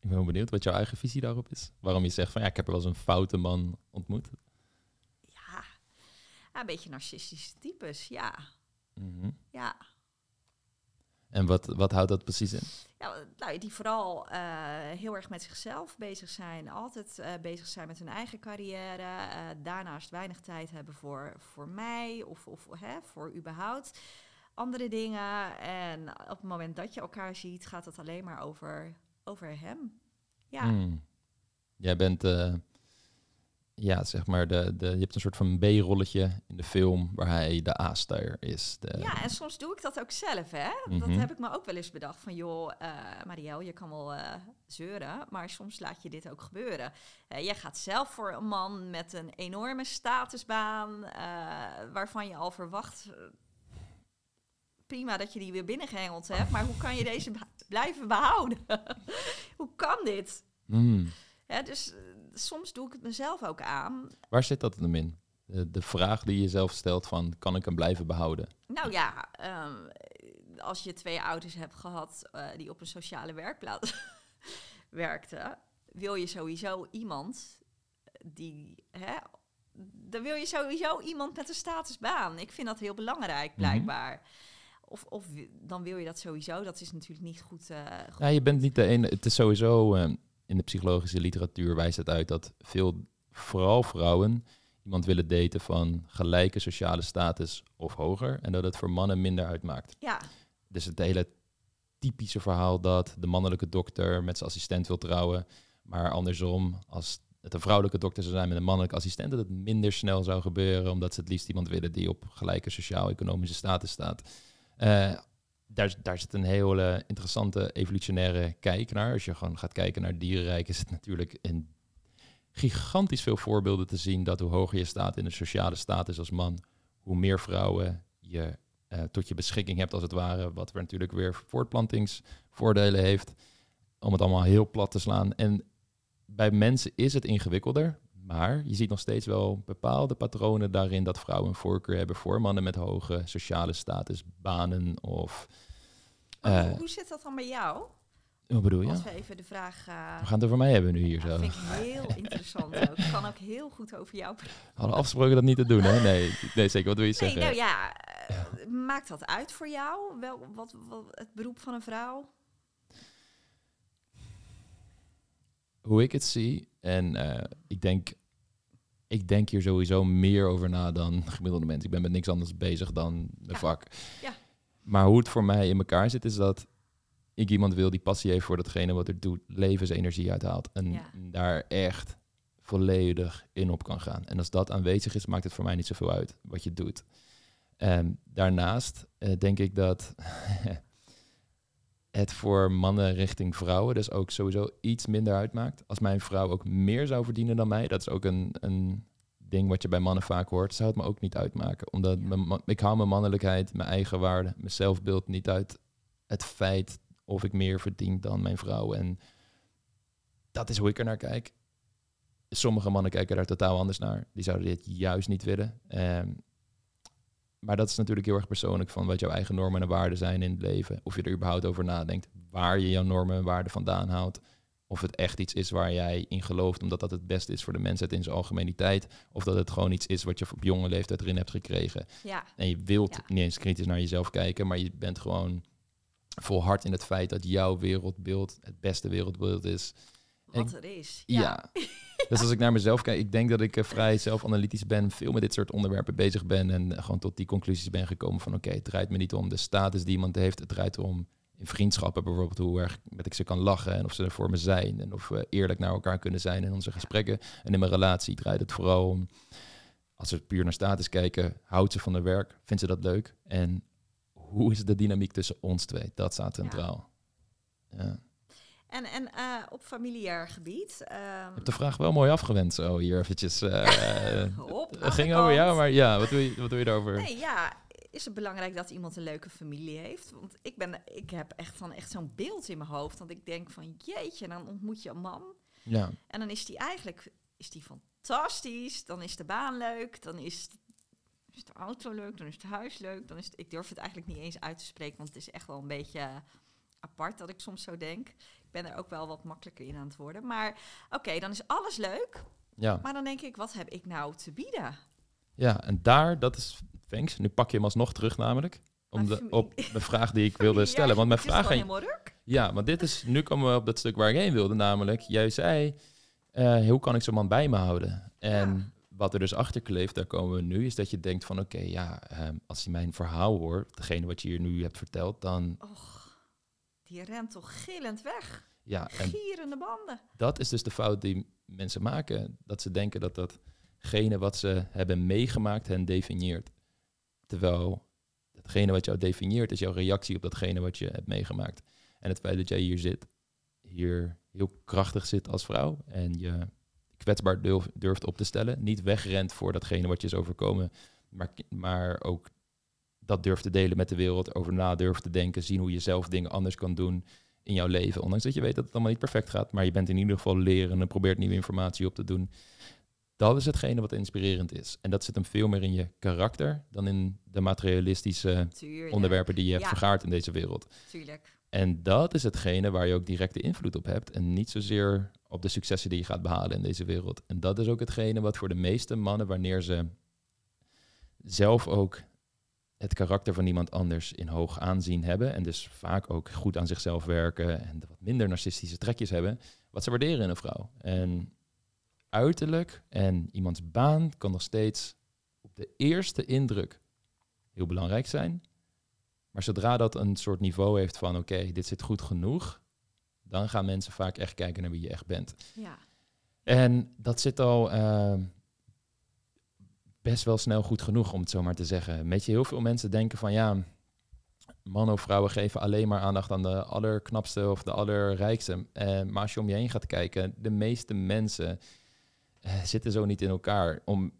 Ik ben benieuwd wat jouw eigen visie daarop is. Waarom je zegt van ja, ik heb er wel eens een foute man ontmoet. Ja, een beetje narcistische types, ja. Mhm. Ja. En wat, wat houdt dat precies in? Ja, nou, die vooral uh, heel erg met zichzelf bezig zijn. Altijd uh, bezig zijn met hun eigen carrière. Uh, daarnaast weinig tijd hebben voor, voor mij of, of hè, voor überhaupt andere dingen. En op het moment dat je elkaar ziet, gaat het alleen maar over, over hem. Ja. Hmm. Jij bent ja, zeg maar, de, de, je hebt een soort van B-rolletje in de film waar hij de A-ster is. De... Ja, en soms doe ik dat ook zelf, hè. Dat Mhm. heb ik me ook wel eens bedacht. Van, joh, Marielle, je kan wel eh, zeuren, maar soms laat je dit ook gebeuren. Eh, jij gaat zelf voor een man met een enorme statusbaan, waarvan je al verwacht... Prima dat je die weer binnengehengeld hebt, maar hoe kan je deze blijven behouden? hoe kan dit? Hmm. Hè, dus soms doe ik het mezelf ook aan. Waar zit dat dan in? De, de vraag die je zelf stelt van, kan ik hem blijven behouden? Nou ja, ehm, als je twee ouders hebt gehad eh, die op een sociale werkplaats werkten, wil je sowieso iemand die, hè, dan wil je sowieso iemand met een statusbaan. Ik vind dat heel belangrijk, blijkbaar. Of, of dan wil je dat sowieso. Dat is natuurlijk niet goed. eh, goed. Ja, je bent niet de ene. Het is sowieso eh, in de psychologische literatuur wijst het uit dat veel, vooral vrouwen, iemand willen daten van gelijke sociale status of hoger. En dat het voor mannen minder uitmaakt. Ja, Dus het hele typische verhaal dat de mannelijke dokter met zijn assistent wil trouwen. Maar andersom, als het een vrouwelijke dokter zou zijn met een mannelijke assistent, dat het minder snel zou gebeuren, omdat ze het liefst iemand willen die op gelijke sociaal-economische status staat. Eh, daar, daar zit een hele interessante evolutionaire kijk naar. Als je gewoon gaat kijken naar dierenrijk, is het natuurlijk in gigantisch veel voorbeelden te zien dat hoe hoger je staat in de sociale status als man, hoe meer vrouwen je eh, tot je beschikking hebt als het ware. Wat weer natuurlijk weer voortplantingsvoordelen heeft. Om het allemaal heel plat te slaan. En bij mensen is het ingewikkelder. Maar je ziet nog steeds wel bepaalde patronen daarin dat vrouwen een voorkeur hebben voor mannen met hoge sociale status, banen of. Eh, hoe, hoe zit dat dan bij jou? hoe bedoel je? Als we even de vraag... eh, We gaan het over mij hebben nu hier zo. vind ik heel interessant ook. Ik kan ook heel goed over jou praten. We hadden afgesproken dat niet te doen, hè? Nee, nee zeker. Wat wil je Nee, zeggen? nou ja, eh, maakt dat uit voor jou? Wel, wat, wat, het beroep van een vrouw? hoe ik het zie, en ik, denk, ik denk hier sowieso meer over na dan gemiddelde mensen. Ik ben met niks anders bezig dan mijn Ja. vak. Ja. Maar hoe het voor mij in elkaar zit, is dat ik iemand wil die passie heeft voor datgene wat er doet, levensenergie uithaalt. En Ja. daar echt volledig in op kan gaan. En als dat aanwezig is, maakt het voor mij niet zoveel uit wat je doet. En daarnaast eh, denk ik dat het voor mannen richting vrouwen dus ook sowieso iets minder uitmaakt. Als mijn vrouw ook meer zou verdienen dan mij, dat is ook een, een ding wat je bij mannen vaak hoort, zou het me ook niet uitmaken. Omdat Ja. mijn ma- ik haal mijn mannelijkheid, mijn eigen waarde, mijn zelfbeeld niet uit het feit of ik meer verdien dan mijn vrouw. En dat is hoe ik er naar kijk. Sommige mannen kijken daar totaal anders naar. Die zouden dit juist niet willen. Ehm, maar dat is natuurlijk heel erg persoonlijk van wat jouw eigen normen en waarden zijn in het leven. Of je er überhaupt over nadenkt waar je jouw normen en waarden vandaan haalt. Of het echt iets is waar jij in gelooft, omdat dat het beste is voor de mensheid in zijn algemeniteit. Of dat het gewoon iets is wat je op jonge leeftijd erin hebt gekregen. Ja, En je wilt Ja. niet eens kritisch naar jezelf kijken, maar je bent gewoon volhard in het feit dat jouw wereldbeeld het beste wereldbeeld is. wat er is. Ja. dus als ik naar mezelf kijk, ik denk dat ik eh, vrij zelfanalytisch ben, veel met dit soort onderwerpen bezig ben en gewoon tot die conclusies ben gekomen van oké, het draait me niet om de status die iemand heeft, het draait om in vriendschappen bijvoorbeeld hoe erg met ik ze kan lachen en of ze er voor me zijn en of we eerlijk naar elkaar kunnen zijn in onze gesprekken. En in mijn relatie draait het vooral om, als we puur naar status kijken, houdt ze van haar werk, vindt ze dat leuk en hoe is de dynamiek tussen ons twee? Dat staat centraal. Ja. En, en eh, op familiair gebied. ehm, Je hebt de vraag wel mooi afgewend zo hier eventjes. eh, het aan ging over jou, maar ja, wat doe je, wat doe je daarover? Nee, ja, is het belangrijk dat iemand een leuke familie heeft? Want ik, ben, ik heb echt, van echt zo'n beeld in mijn hoofd. Want ik denk van, jeetje, dan ontmoet je een man. Ja, En dan is die eigenlijk is die fantastisch. Dan is de baan leuk. Dan is, is de auto leuk. Dan is het huis leuk. Dan is het, ik durf het eigenlijk niet eens uit te spreken. Want het is echt wel een beetje apart dat ik soms zo denk. Ik ben er ook wel wat makkelijker in aan het worden. Maar oké, dan is alles leuk. ja, Maar dan denk ik, wat heb ik nou te bieden? ja, en daar, dat is, thanks, nu pak je hem alsnog terug namelijk. Om de, op de vraag die ik wilde stellen. Want mijn vraag aan. Ja, want dit is, nu komen we op dat stuk waar ik heen wilde, namelijk, jij zei, eh, hoe kan ik zo'n man bij me houden? En Ja. wat er dus achter kleeft, daar komen we nu, is dat je denkt van, oké, ja, ehm, als je mijn verhaal hoort, degene wat je hier nu hebt verteld, dan, Och, die rent toch gillend weg. ja, en Gierende banden. dat is dus de fout die mensen maken, dat ze denken dat datgene wat ze hebben meegemaakt hen definieert. Terwijl datgene wat jou definieert is jouw reactie op datgene wat je hebt meegemaakt. En het feit dat jij hier zit, hier heel krachtig zit als vrouw en je kwetsbaar durf- durft op te stellen, niet wegrent voor datgene wat je is overkomen, maar, maar ook dat durft te delen met de wereld, over na durft te denken, zien hoe je zelf dingen anders kan doen in jouw leven. Ondanks dat je weet dat het allemaal niet perfect gaat, maar je bent in ieder geval leren en probeert nieuwe informatie op te doen. Dat is hetgene wat inspirerend is. En dat zit hem veel meer in je karakter dan in de materialistische Tuurlijk. onderwerpen die je hebt Ja. vergaard in deze wereld. Tuurlijk. En dat is hetgene waar je ook directe invloed op hebt. En niet zozeer op de successen die je gaat behalen in deze wereld. En dat is ook hetgene wat voor de meeste mannen, wanneer ze zelf ook het karakter van iemand anders in hoog aanzien hebben. En dus vaak ook goed aan zichzelf werken. En wat minder narcistische trekjes hebben. Wat ze waarderen in een vrouw. En uiterlijk en iemands baan kan nog steeds op de eerste indruk heel belangrijk zijn. Maar zodra dat een soort niveau heeft van oké, dit zit goed genoeg, dan gaan mensen vaak echt kijken naar wie je echt bent. Ja. En dat zit al ehm, best wel snel goed genoeg, om het zo maar te zeggen. Weet je, heel veel mensen denken van ja, mannen of vrouwen geven alleen maar aandacht aan de allerknapste of de allerrijkste. Eh, maar als je om je heen gaat kijken, de meeste mensen zitten zo niet in elkaar. Om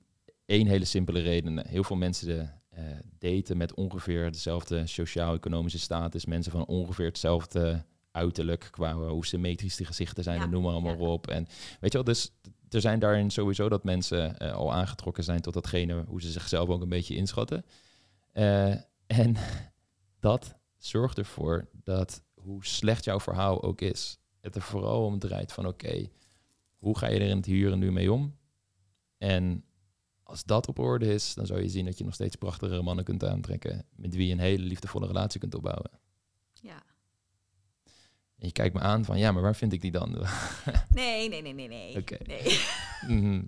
één hele simpele reden. Heel veel mensen eh, daten met ongeveer dezelfde sociaal-economische status. Mensen van ongeveer hetzelfde uiterlijk qua hoe symmetrisch die gezichten zijn Ja, en noem maar allemaal ja. op. En weet je wel, dus er zijn daarin sowieso dat mensen eh, al aangetrokken zijn tot datgene hoe ze zichzelf ook een beetje inschatten. Eh, en dat zorgt ervoor dat hoe slecht jouw verhaal ook is, het er vooral om draait van oké, hoe ga je er in het hier en nu mee om? En als dat op orde is, dan zou je zien dat je nog steeds prachtigere mannen kunt aantrekken met wie je een hele liefdevolle relatie kunt opbouwen. ja. En je kijkt me aan van ja, maar waar vind ik die dan? Nee, nee, nee, nee, nee. Oké. Nee. Mhm.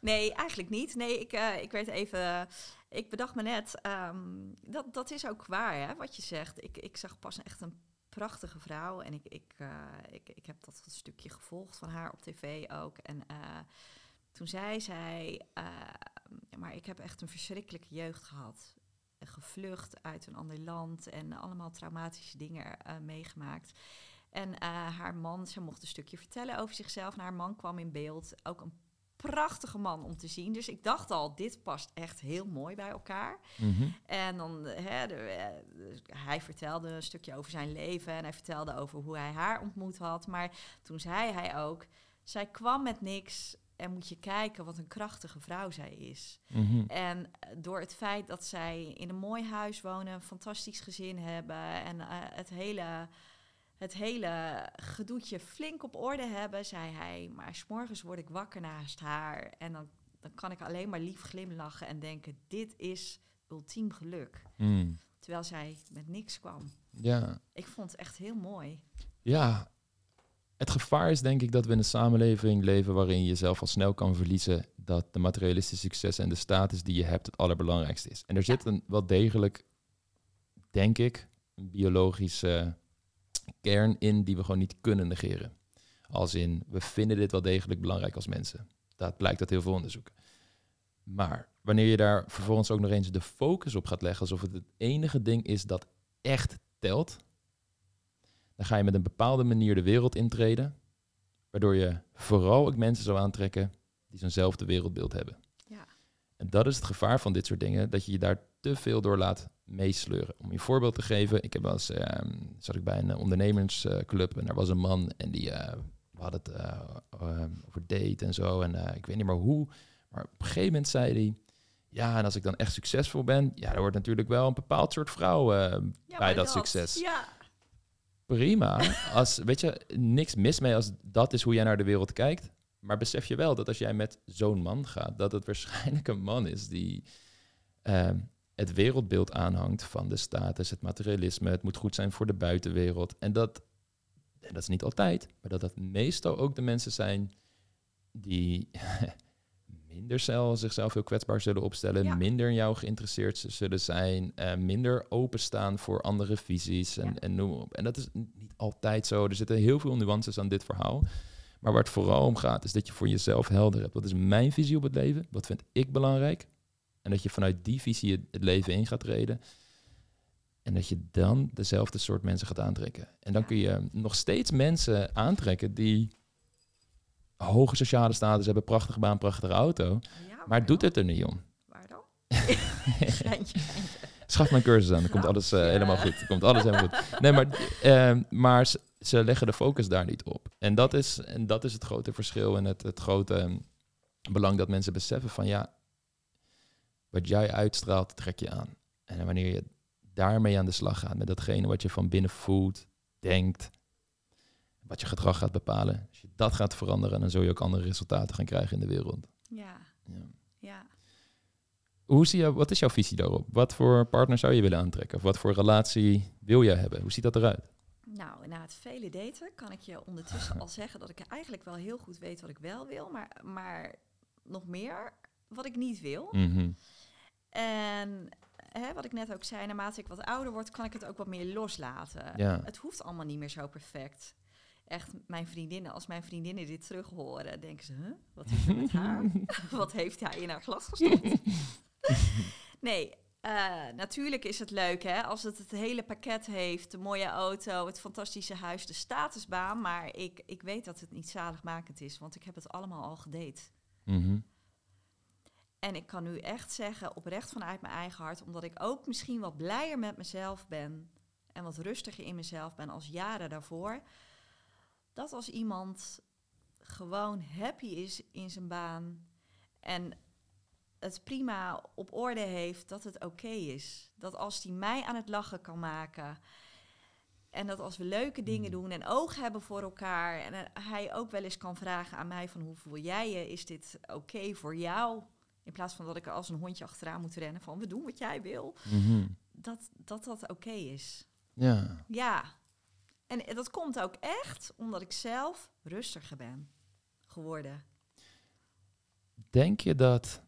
nee, eigenlijk niet. Nee, ik, eh, ik werd even... Ik bedacht me net, ehm, dat, dat is ook waar, hè, wat je zegt. Ik, ik zag pas echt een prachtige vrouw. En ik, ik, eh, ik, ik heb dat stukje gevolgd van haar op tv ook. En eh, toen zei zij... eh, maar ik heb echt een verschrikkelijke jeugd gehad. Gevlucht uit een ander land en allemaal traumatische dingen meegemaakt. En haar man, ze mocht een stukje vertellen over zichzelf. En haar man kwam in beeld. Ook een prachtige man om te zien. Dus ik dacht al, dit past echt heel mooi bij elkaar. Mhm. En dan, hè, de, eh, hij vertelde een stukje over zijn leven. En hij vertelde over hoe hij haar ontmoet had. Maar toen zei hij ook, zij kwam met niks. En moet je kijken wat een krachtige vrouw zij is. Mhm. En eh, door het feit dat zij in een mooi huis wonen, een fantastisch gezin hebben en eh, het hele het hele gedoetje flink op orde hebben, zei hij. Maar s'morgens word ik wakker naast haar en dan, dan kan ik alleen maar lief glimlachen en denken, dit is ultiem geluk. Hmm. Terwijl zij met niks kwam. Ja. Ik vond het echt heel mooi. Ja, het gevaar is denk ik dat we in een samenleving leven waarin je jezelf al snel kan verliezen dat de materialistische succes en de status die je hebt het allerbelangrijkste is. En er zit een wel degelijk, denk ik, een biologische kern in die we gewoon niet kunnen negeren. Als in, we vinden dit wel degelijk belangrijk als mensen. Dat blijkt uit heel veel onderzoeken. Maar wanneer je daar vervolgens ook nog eens de focus op gaat leggen, alsof het het enige ding is dat echt telt, dan ga je met een bepaalde manier de wereld intreden, waardoor je vooral ook mensen zou aantrekken die zo'nzelfde wereldbeeld hebben. En dat is het gevaar van dit soort dingen, dat je je daar te veel door laat meesleuren. Om je een voorbeeld te geven, ik heb wel eens, ehm, zat ik bij een ondernemersclub en daar was een man en die, uh, we hadden het uh, uh, over date en zo en eh, ik weet niet meer hoe, maar op een gegeven moment zei hij, ja, en als ik dan echt succesvol ben, ja, er wordt natuurlijk wel een bepaald soort vrouw ja, bij dat, dat, succes. Ja. Prima. Als, weet je, niks mis mee als dat is hoe jij naar de wereld kijkt. Maar besef je wel dat als jij met zo'n man gaat, dat het waarschijnlijk een man is die uh, het wereldbeeld aanhangt van de status, het materialisme, het moet goed zijn voor de buitenwereld. En dat, en dat is niet altijd, maar dat dat meestal ook de mensen zijn die minder zelf, zichzelf heel kwetsbaar zullen opstellen, Ja. minder in jou geïnteresseerd zullen zijn, eh, minder openstaan voor andere visies en, Ja. en noem maar op. En dat is niet altijd zo. Er zitten heel veel nuances aan dit verhaal. Maar waar het vooral om gaat, is dat je voor jezelf helder hebt. Wat is mijn visie op het leven? Wat vind ik belangrijk? En dat je vanuit die visie het, leven in gaat treden. En dat je dan dezelfde soort mensen gaat aantrekken. En dan kun je nog steeds mensen aantrekken die hoge sociale status hebben, prachtige baan, prachtige auto. Ja, Maar doet het er niet om. Waar dan? Schaf mijn cursus aan, dan komt alles eh, helemaal goed. Dan komt alles helemaal goed. Nee, maar, eh, maar ze, ze leggen de focus daar niet op. En dat is, en dat is het grote verschil en het, het grote eh, belang dat mensen beseffen van ja, wat jij uitstraalt, trek je aan. En wanneer je daarmee aan de slag gaat, met datgene wat je van binnen voelt, denkt, wat je gedrag gaat bepalen, als je dat gaat veranderen, dan zul je ook andere resultaten gaan krijgen in de wereld. Ja, Ja. Hoe zie je, wat is jouw visie daarop? Wat voor partner zou je willen aantrekken? Of wat voor relatie wil jij hebben? Hoe ziet dat eruit? Nou, na het vele daten kan ik je ondertussen al zeggen dat ik eigenlijk wel heel goed weet wat ik wel wil, maar, maar nog meer wat ik niet wil. Mhm. En hè, wat ik net ook zei, naarmate ik wat ouder word, kan ik het ook wat meer loslaten. Ja. Het hoeft allemaal niet meer zo perfect. Echt, mijn vriendinnen, als mijn vriendinnen dit terug horen, denken ze, huh? wat is er met haar? wat heeft hij in haar glas gestopt? nee, eh, natuurlijk is het leuk hè, als het het hele pakket heeft. De mooie auto, het fantastische huis, de statusbaan. Maar ik, ik weet dat het niet zaligmakend is, want ik heb het allemaal al gedate. Mhm. En ik kan nu echt zeggen, oprecht vanuit mijn eigen hart, omdat ik ook misschien wat blijer met mezelf ben en wat rustiger in mezelf ben als jaren daarvoor, dat als iemand gewoon happy is in zijn baan en het prima op orde heeft, dat het oké is. Dat als die mij aan het lachen kan maken en dat als we leuke dingen doen en oog hebben voor elkaar en eh, hij ook wel eens kan vragen aan mij van hoe voel jij je, is dit oké voor jou? In plaats van dat ik er als een hondje achteraan moet rennen van we doen wat jij wil. Mhm. Dat dat, dat oké is. Ja. Ja. En dat komt ook echt omdat ik zelf rustiger ben geworden. Denk je dat...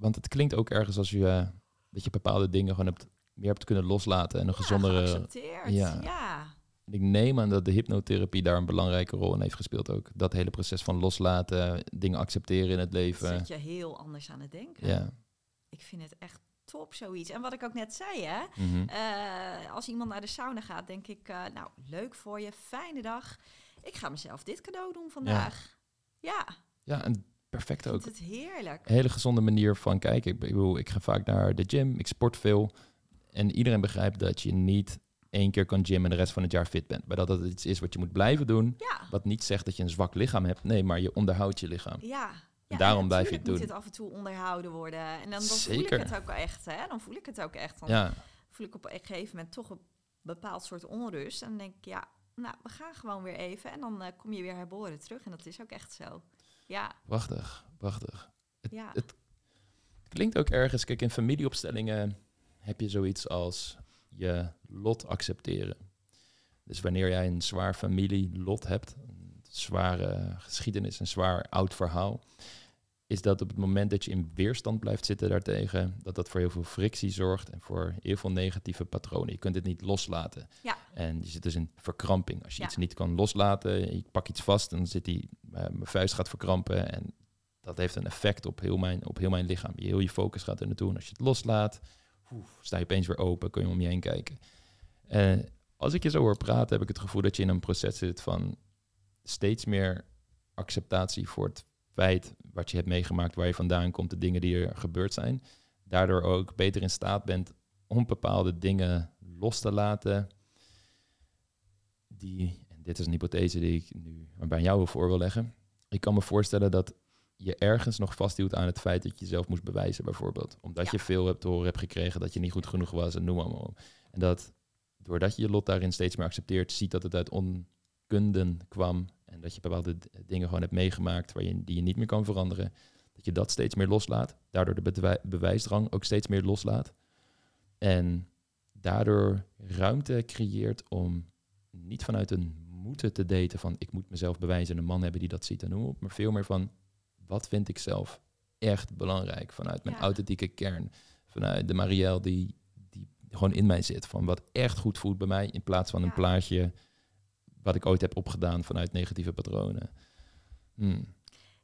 Want het klinkt ook ergens als je, eh, dat je bepaalde dingen gewoon hebt, meer hebt kunnen loslaten en een Ja, gezondere... ja. Ja. Ik neem aan dat de hypnotherapie daar een belangrijke rol in heeft gespeeld ook. Dat hele proces van loslaten, dingen accepteren in het Dat leven. zet je heel anders aan het denken. Ja. Ik vind het echt top zoiets. En wat ik ook net zei, hè. Mhm. eh, als iemand naar de sauna gaat, denk ik, eh, nou, leuk voor je, fijne dag. Ik ga mezelf dit cadeau doen vandaag. Ja, Ja, en perfect ook. het heerlijk. Een hele gezonde manier van kijken. Ik bedoel, ik ga vaak naar de gym, ik sport veel. En iedereen begrijpt dat je niet één keer kan gymmen en de rest van het jaar fit bent. Maar dat het iets is wat je moet blijven doen. Ja, Wat niet zegt dat je een zwak lichaam hebt. Nee, maar je onderhoudt je lichaam. ja. Ja, daarom blijf je het moet doen. dit af en toe onderhouden worden. En dan, dan voel ik het ook echt, hè. Dan voel ik het ook echt. Dan Ja, voel ik op een gegeven moment toch een bepaald soort onrust. En dan denk ik, ja, nou, we gaan gewoon weer even. En dan eh, kom je weer herboren terug. En dat is ook echt zo. Ja, Prachtig, prachtig. Het, ja. het klinkt ook ergens, kijk, in familieopstellingen heb je zoiets als je lot accepteren. Dus wanneer jij een zwaar familielot hebt, een zware geschiedenis, een zwaar oud verhaal, is dat op het moment dat je in weerstand blijft zitten daartegen, dat dat voor heel veel frictie zorgt en voor heel veel negatieve patronen. Je kunt het niet loslaten. Ja. En je zit dus in verkramping. Als je Ja. iets niet kan loslaten, je pak iets vast, dan zit die, eh, mijn vuist gaat verkrampen en dat heeft een effect op heel mijn, op heel mijn lichaam. Je, heel je focus gaat er naartoe. En als je het loslaat, oef, sta je opeens weer open, kun je om je heen kijken. En als ik je zo hoor praten, heb ik het gevoel dat je in een proces zit van steeds meer acceptatie voor het feit wat je hebt meegemaakt, waar je vandaan komt, de dingen die er gebeurd zijn. Daardoor ook beter in staat bent om bepaalde dingen los te laten. Die, en dit is een hypothese die ik nu bij jou voor wil leggen. Ik kan me voorstellen dat je ergens nog vasthield aan het feit dat je jezelf moest bewijzen, bijvoorbeeld. Omdat Ja. je veel hebt te horen hebt gekregen dat je niet goed genoeg was en noem maar op. En dat doordat je je lot daarin steeds meer accepteert, ziet dat het uit onkunden kwam en dat je bepaalde dingen gewoon hebt meegemaakt waar je, die je niet meer kan veranderen, dat je dat steeds meer loslaat, daardoor de bewijsdrang ook steeds meer loslaat. En daardoor ruimte creëert om niet vanuit een moeten te daten van ik moet mezelf bewijzen en een man hebben die dat ziet en noem op, maar veel meer van wat vind ik zelf echt belangrijk vanuit mijn Ja. authentieke kern, vanuit de Marielle die, die gewoon in mij zit, van wat echt goed voelt bij mij in plaats van een plaatje wat ik ooit heb opgedaan vanuit negatieve patronen. Hmm.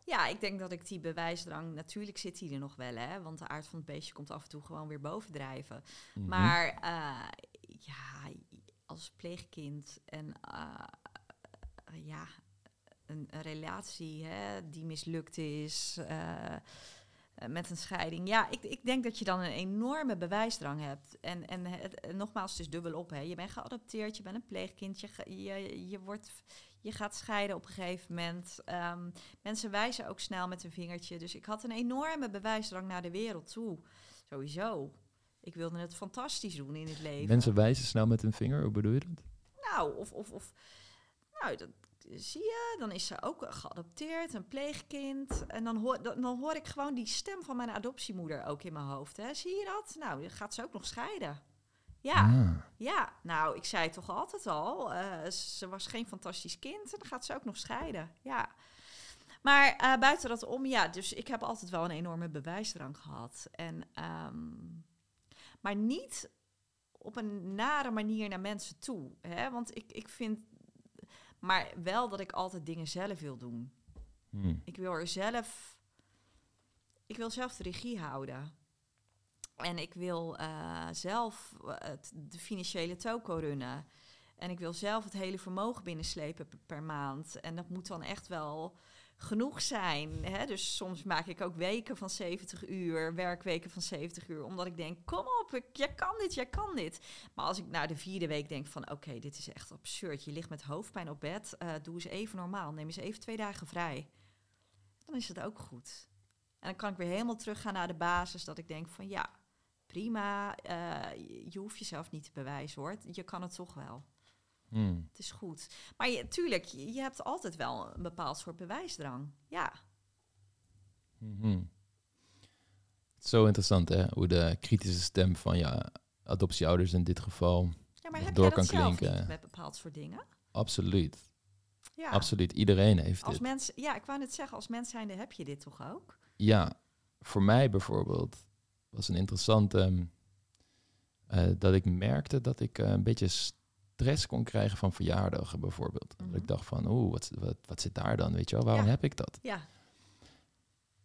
Ja, ik denk dat ik die bewijsdrang, natuurlijk zit die er nog wel, hè. Want de aard van het beestje komt af en toe gewoon weer bovendrijven. Mhm. Maar eh, ja, als pleegkind en eh, ja, een, een relatie hè, die mislukt is eh, met een scheiding. Ja, ik, ik denk dat je dan een enorme bewijsdrang hebt. En, en het, nogmaals, het is dubbel op. Hè. Je bent geadopteerd, je bent een pleegkind, je, je, je, wordt, je gaat scheiden op een gegeven moment. Ehm, mensen wijzen ook snel met een vingertje. Dus ik had een enorme bewijsdrang naar de wereld toe. Sowieso. Ik wilde het fantastisch doen in het leven. Mensen wijzen snel met hun vinger, hoe bedoel je dat? Nou, of, of, of nou, dat zie je. Dan is ze ook geadopteerd, een pleegkind. En dan hoor, dan, dan hoor ik gewoon die stem van mijn adoptiemoeder ook in mijn hoofd. Hè. Zie je dat? Nou, dan gaat ze ook nog scheiden. Ja, Ah. ja. Nou, ik zei toch altijd al, eh, ze was geen fantastisch kind en dan gaat ze ook nog scheiden. Ja. Maar eh, buiten dat om, ja, dus ik heb altijd wel een enorme bewijsdrang gehad. En, ehm, maar niet op een nare manier naar mensen toe. Hè? Want ik, ik vind, maar wel dat ik altijd dingen zelf wil doen. Hmm. Ik wil er zelf, ik wil zelf de regie houden. En ik wil eh, zelf eh, het, de financiële toko runnen. En ik wil zelf het hele vermogen binnenslepen per, per maand. En dat moet dan echt wel genoeg zijn. Hè? Dus soms maak ik ook weken van 70 uur, werkweken van 70 uur. Omdat ik denk, kom op, ik, jij kan dit, jij kan dit. Maar als ik na de vierde week denk van, oké, dit is echt absurd. Je ligt met hoofdpijn op bed, eh, doe eens even normaal. Neem eens even twee dagen vrij. Dan is het ook goed. En dan kan ik weer helemaal teruggaan naar de basis. Dat ik denk van, ja, prima. eh, je- je hoeft jezelf niet te bewijzen hoor. Je kan het toch wel. Hmm. Het is goed. Maar je, tuurlijk, je, je hebt altijd wel een bepaald soort bewijsdrang. Ja, Mhm. Zo interessant hè, hoe de kritische stem van je adoptieouders in dit geval, ja maar heb Door kan klinken. met bepaald soort dingen? absoluut, Ja. absoluut, iedereen heeft Als dit. mens, ja, ik wou net zeggen, als mens zijnde heb je dit toch ook? Ja, voor mij bijvoorbeeld was een interessante ehm, eh, dat ik merkte dat ik eh, een beetje stress kon krijgen van verjaardagen bijvoorbeeld. Dat Mhm. ik dacht van, oeh, wat, wat, wat zit daar dan? Weet je wel, waarom Ja. heb ik dat? Ja,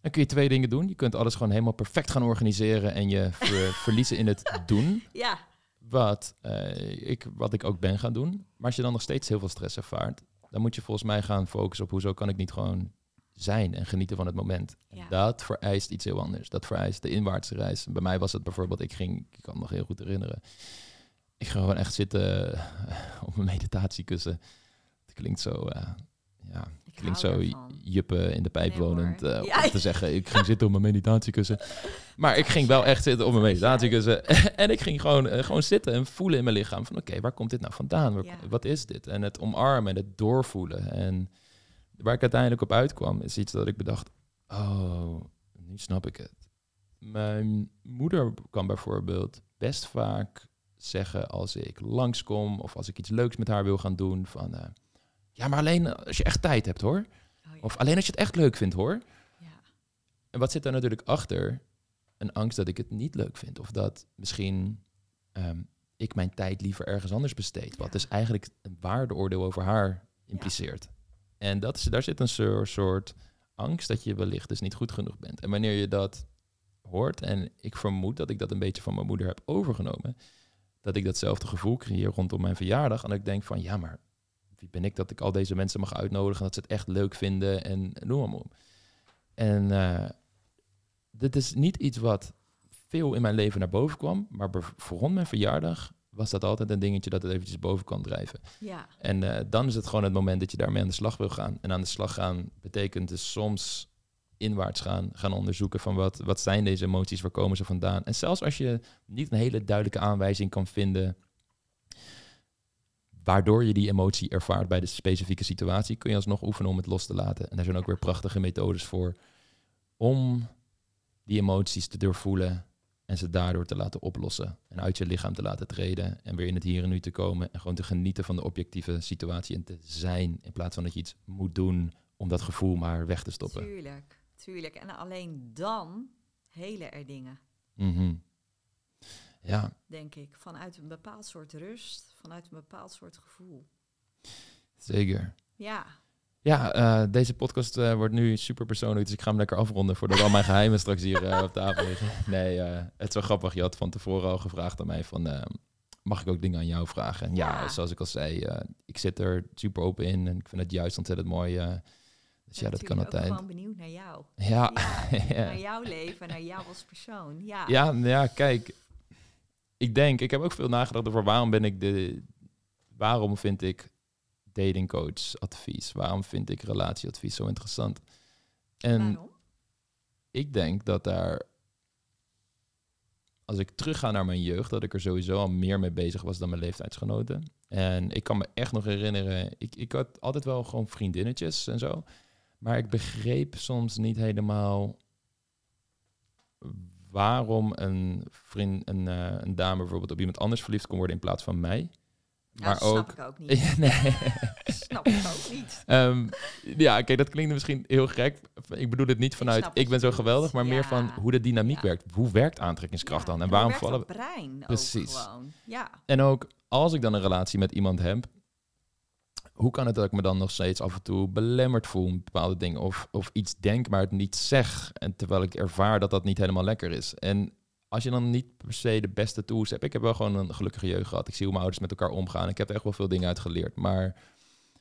Dan kun je twee dingen doen. Je kunt alles gewoon helemaal perfect gaan organiseren en je ver- verliezen in het doen. ja, Wat, eh, ik, wat ik ook ben gaan doen. Maar als je dan nog steeds heel veel stress ervaart, dan moet je volgens mij gaan focussen op hoezo kan ik niet gewoon zijn en genieten van het moment. Ja. Dat vereist iets heel anders. Dat vereist de inwaartse reis. Bij mij was het bijvoorbeeld, ik ging, ik kan me nog heel goed herinneren. Ik ging gewoon echt zitten eh, op mijn meditatiekussen. Het klinkt zo, eh, ja, Ik klinkt zo juppen in de pijp Nee, wonend. eh, Ja. Om te zeggen, ik ging zitten op mijn meditatiekussen. Maar ik ging wel echt zitten op mijn meditatiekussen. en ik ging gewoon, gewoon zitten en voelen in mijn lichaam. Van oké, waar komt dit nou vandaan? Waar- Ja. Wat is dit? En het omarmen en het doorvoelen. En waar ik uiteindelijk op uitkwam, is iets dat ik bedacht. Oh, nu snap ik het. Mijn moeder kan bijvoorbeeld best vaak zeggen als ik langskom of als ik iets leuks met haar wil gaan doen van eh, ja, maar alleen als je echt tijd hebt hoor. Oh, ja. Of alleen als je het echt leuk vindt hoor. Ja. En wat zit daar natuurlijk achter? Een angst dat ik het niet leuk vind of dat misschien ehm, ik mijn tijd liever ergens anders besteed. Wat Ja. dus eigenlijk een waardeoordeel over haar impliceert. En dat is, daar zit een soort angst dat je wellicht dus niet goed genoeg bent. En wanneer je dat hoort, en ik vermoed dat ik dat een beetje van mijn moeder heb overgenomen, dat ik datzelfde gevoel creëer rondom mijn verjaardag. En dat ik denk van, ja, maar wie ben ik dat ik al deze mensen mag uitnodigen, dat ze het echt leuk vinden en noem maar op. En eh, dit is niet iets wat veel in mijn leven naar boven kwam, maar voor rond mijn verjaardag was dat altijd een dingetje dat het eventjes boven kan drijven. ja. En eh, dan is het gewoon het moment dat je daarmee aan de slag wil gaan. En aan de slag gaan betekent dus soms inwaarts gaan, gaan onderzoeken van wat, wat zijn deze emoties, waar komen ze vandaan. En zelfs als je niet een hele duidelijke aanwijzing kan vinden waardoor je die emotie ervaart bij de specifieke situatie, kun je alsnog oefenen om het los te laten. En daar zijn ook weer prachtige methodes voor om die emoties te doorvoelen en ze daardoor te laten oplossen. En uit je lichaam te laten treden. En weer in het hier en nu te komen. En gewoon te genieten van de objectieve situatie. En te zijn. In plaats van dat je iets moet doen om dat gevoel maar weg te stoppen. Tuurlijk, tuurlijk. En alleen dan helen er dingen, Mhm. Ja, denk ik. Vanuit een bepaald soort rust, vanuit een bepaald soort gevoel. zeker. Ja, Ja, eh, deze podcast eh, wordt nu super persoonlijk, dus ik ga hem lekker afronden voordat al mijn geheimen straks hier eh, op tafel liggen. Nee, het is wel grappig. Je had van tevoren al gevraagd aan mij van, mag ik ook dingen aan jou vragen? En ja, Ja. zoals ik al zei, ik zit er super open in en ik vind het juist ontzettend mooi. Dus ja, dat kan natuurlijk ook altijd. gewoon benieuwd naar jou. Ja, Ja, ja. Naar jouw leven, naar jou als persoon. Ja, Ja, nou ja, kijk. Ik denk, ik heb ook veel nagedacht over waarom ben ik de. Waarom vind ik datingcoach advies? Waarom vind ik relatieadvies zo interessant? En Waarom? ik denk dat daar. Als ik terugga naar mijn jeugd, dat ik er sowieso al meer mee bezig was dan mijn leeftijdsgenoten. En ik kan me echt nog herinneren, ik, ik had altijd wel gewoon vriendinnetjes en zo. Maar ik begreep soms niet helemaal waarom een vriend, een, eh, een dame bijvoorbeeld op iemand anders verliefd kon worden in plaats van mij. Ja, Maar dat snap ook. ik ook niet. nee. snap ik ook niet. Ja, kijk, dat klinkt misschien heel gek. Ik bedoel het niet vanuit snap ik, ben zo geweldig, maar meer van hoe de dynamiek Ja. werkt. Hoe werkt aantrekkingskracht dan? En waarom vallen dat brein ook Precies. gewoon. Ja, En ook als ik dan een relatie met iemand heb, hoe kan het dat ik me dan nog steeds af en toe belemmerd voel met bepaalde dingen? Of, of iets denk, maar het niet zeg. En terwijl ik ervaar dat dat niet helemaal lekker is. En als je dan niet per se de beste tools hebt. Ik heb wel gewoon een gelukkige jeugd gehad. Ik zie hoe mijn ouders met elkaar omgaan. Ik heb er echt wel veel dingen uit geleerd. Maar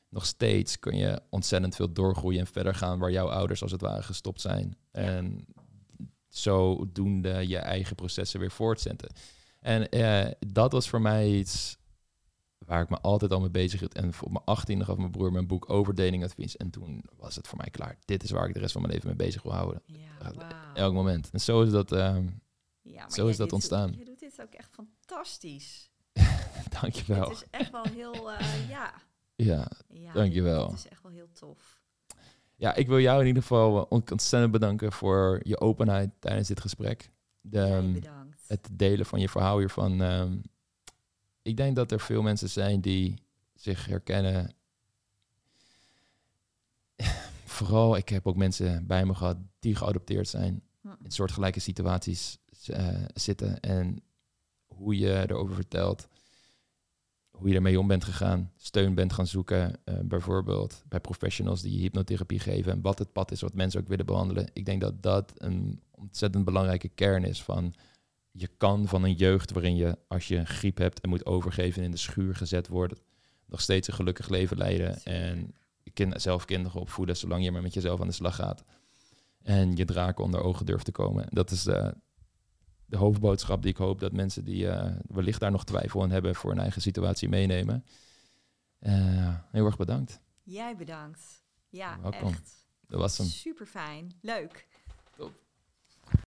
nog steeds kun je ontzettend veel doorgroeien en verder gaan waar jouw ouders als het ware gestopt zijn. En zodoende je eigen processen weer voortzetten. En eh, dat was voor mij iets waar ik me altijd al mee bezig hield. En op mijn 18e gaf mijn broer mijn boek over datingadvies. En toen was het voor mij klaar. Dit is waar ik de rest van mijn leven mee bezig wil houden. ja. Elk moment. En zo is dat... ehm, Ja, zo is dat ontstaan. Je doet dit ook echt fantastisch. dankjewel. Het is echt wel heel, eh, ja. Ja, ja. Dankjewel. Het is echt wel heel tof. ja, ik wil jou in ieder geval eh, ont- ontzettend bedanken voor je openheid tijdens dit gesprek. De, ehm, bedankt. het delen van je verhaal hiervan. ehm, ik denk dat er veel mensen zijn die zich herkennen. Vooral, ik heb ook mensen bij me gehad die geadopteerd zijn. Hm. In soortgelijke situaties eh, zitten. En hoe je erover vertelt. Hoe je ermee om bent gegaan. Steun bent gaan zoeken. eh, bijvoorbeeld bij professionals die hypnotherapie geven. En wat het pad is wat mensen ook willen behandelen. Ik denk dat dat een ontzettend belangrijke kern is van je kan van een jeugd waarin je, als je griep hebt en moet overgeven en in de schuur gezet worden, nog steeds een gelukkig leven leiden. En kind, zelf kinderen opvoeden, zolang je maar met jezelf aan de slag gaat. En je draken onder ogen durft te komen. Dat is de, de hoofdboodschap die ik hoop dat mensen die eh, wellicht daar nog twijfel aan hebben voor hun eigen situatie meenemen. Eh, heel erg bedankt. Jij bedankt. Ja, Welkom. echt. Dat was hem. Super fijn. Leuk.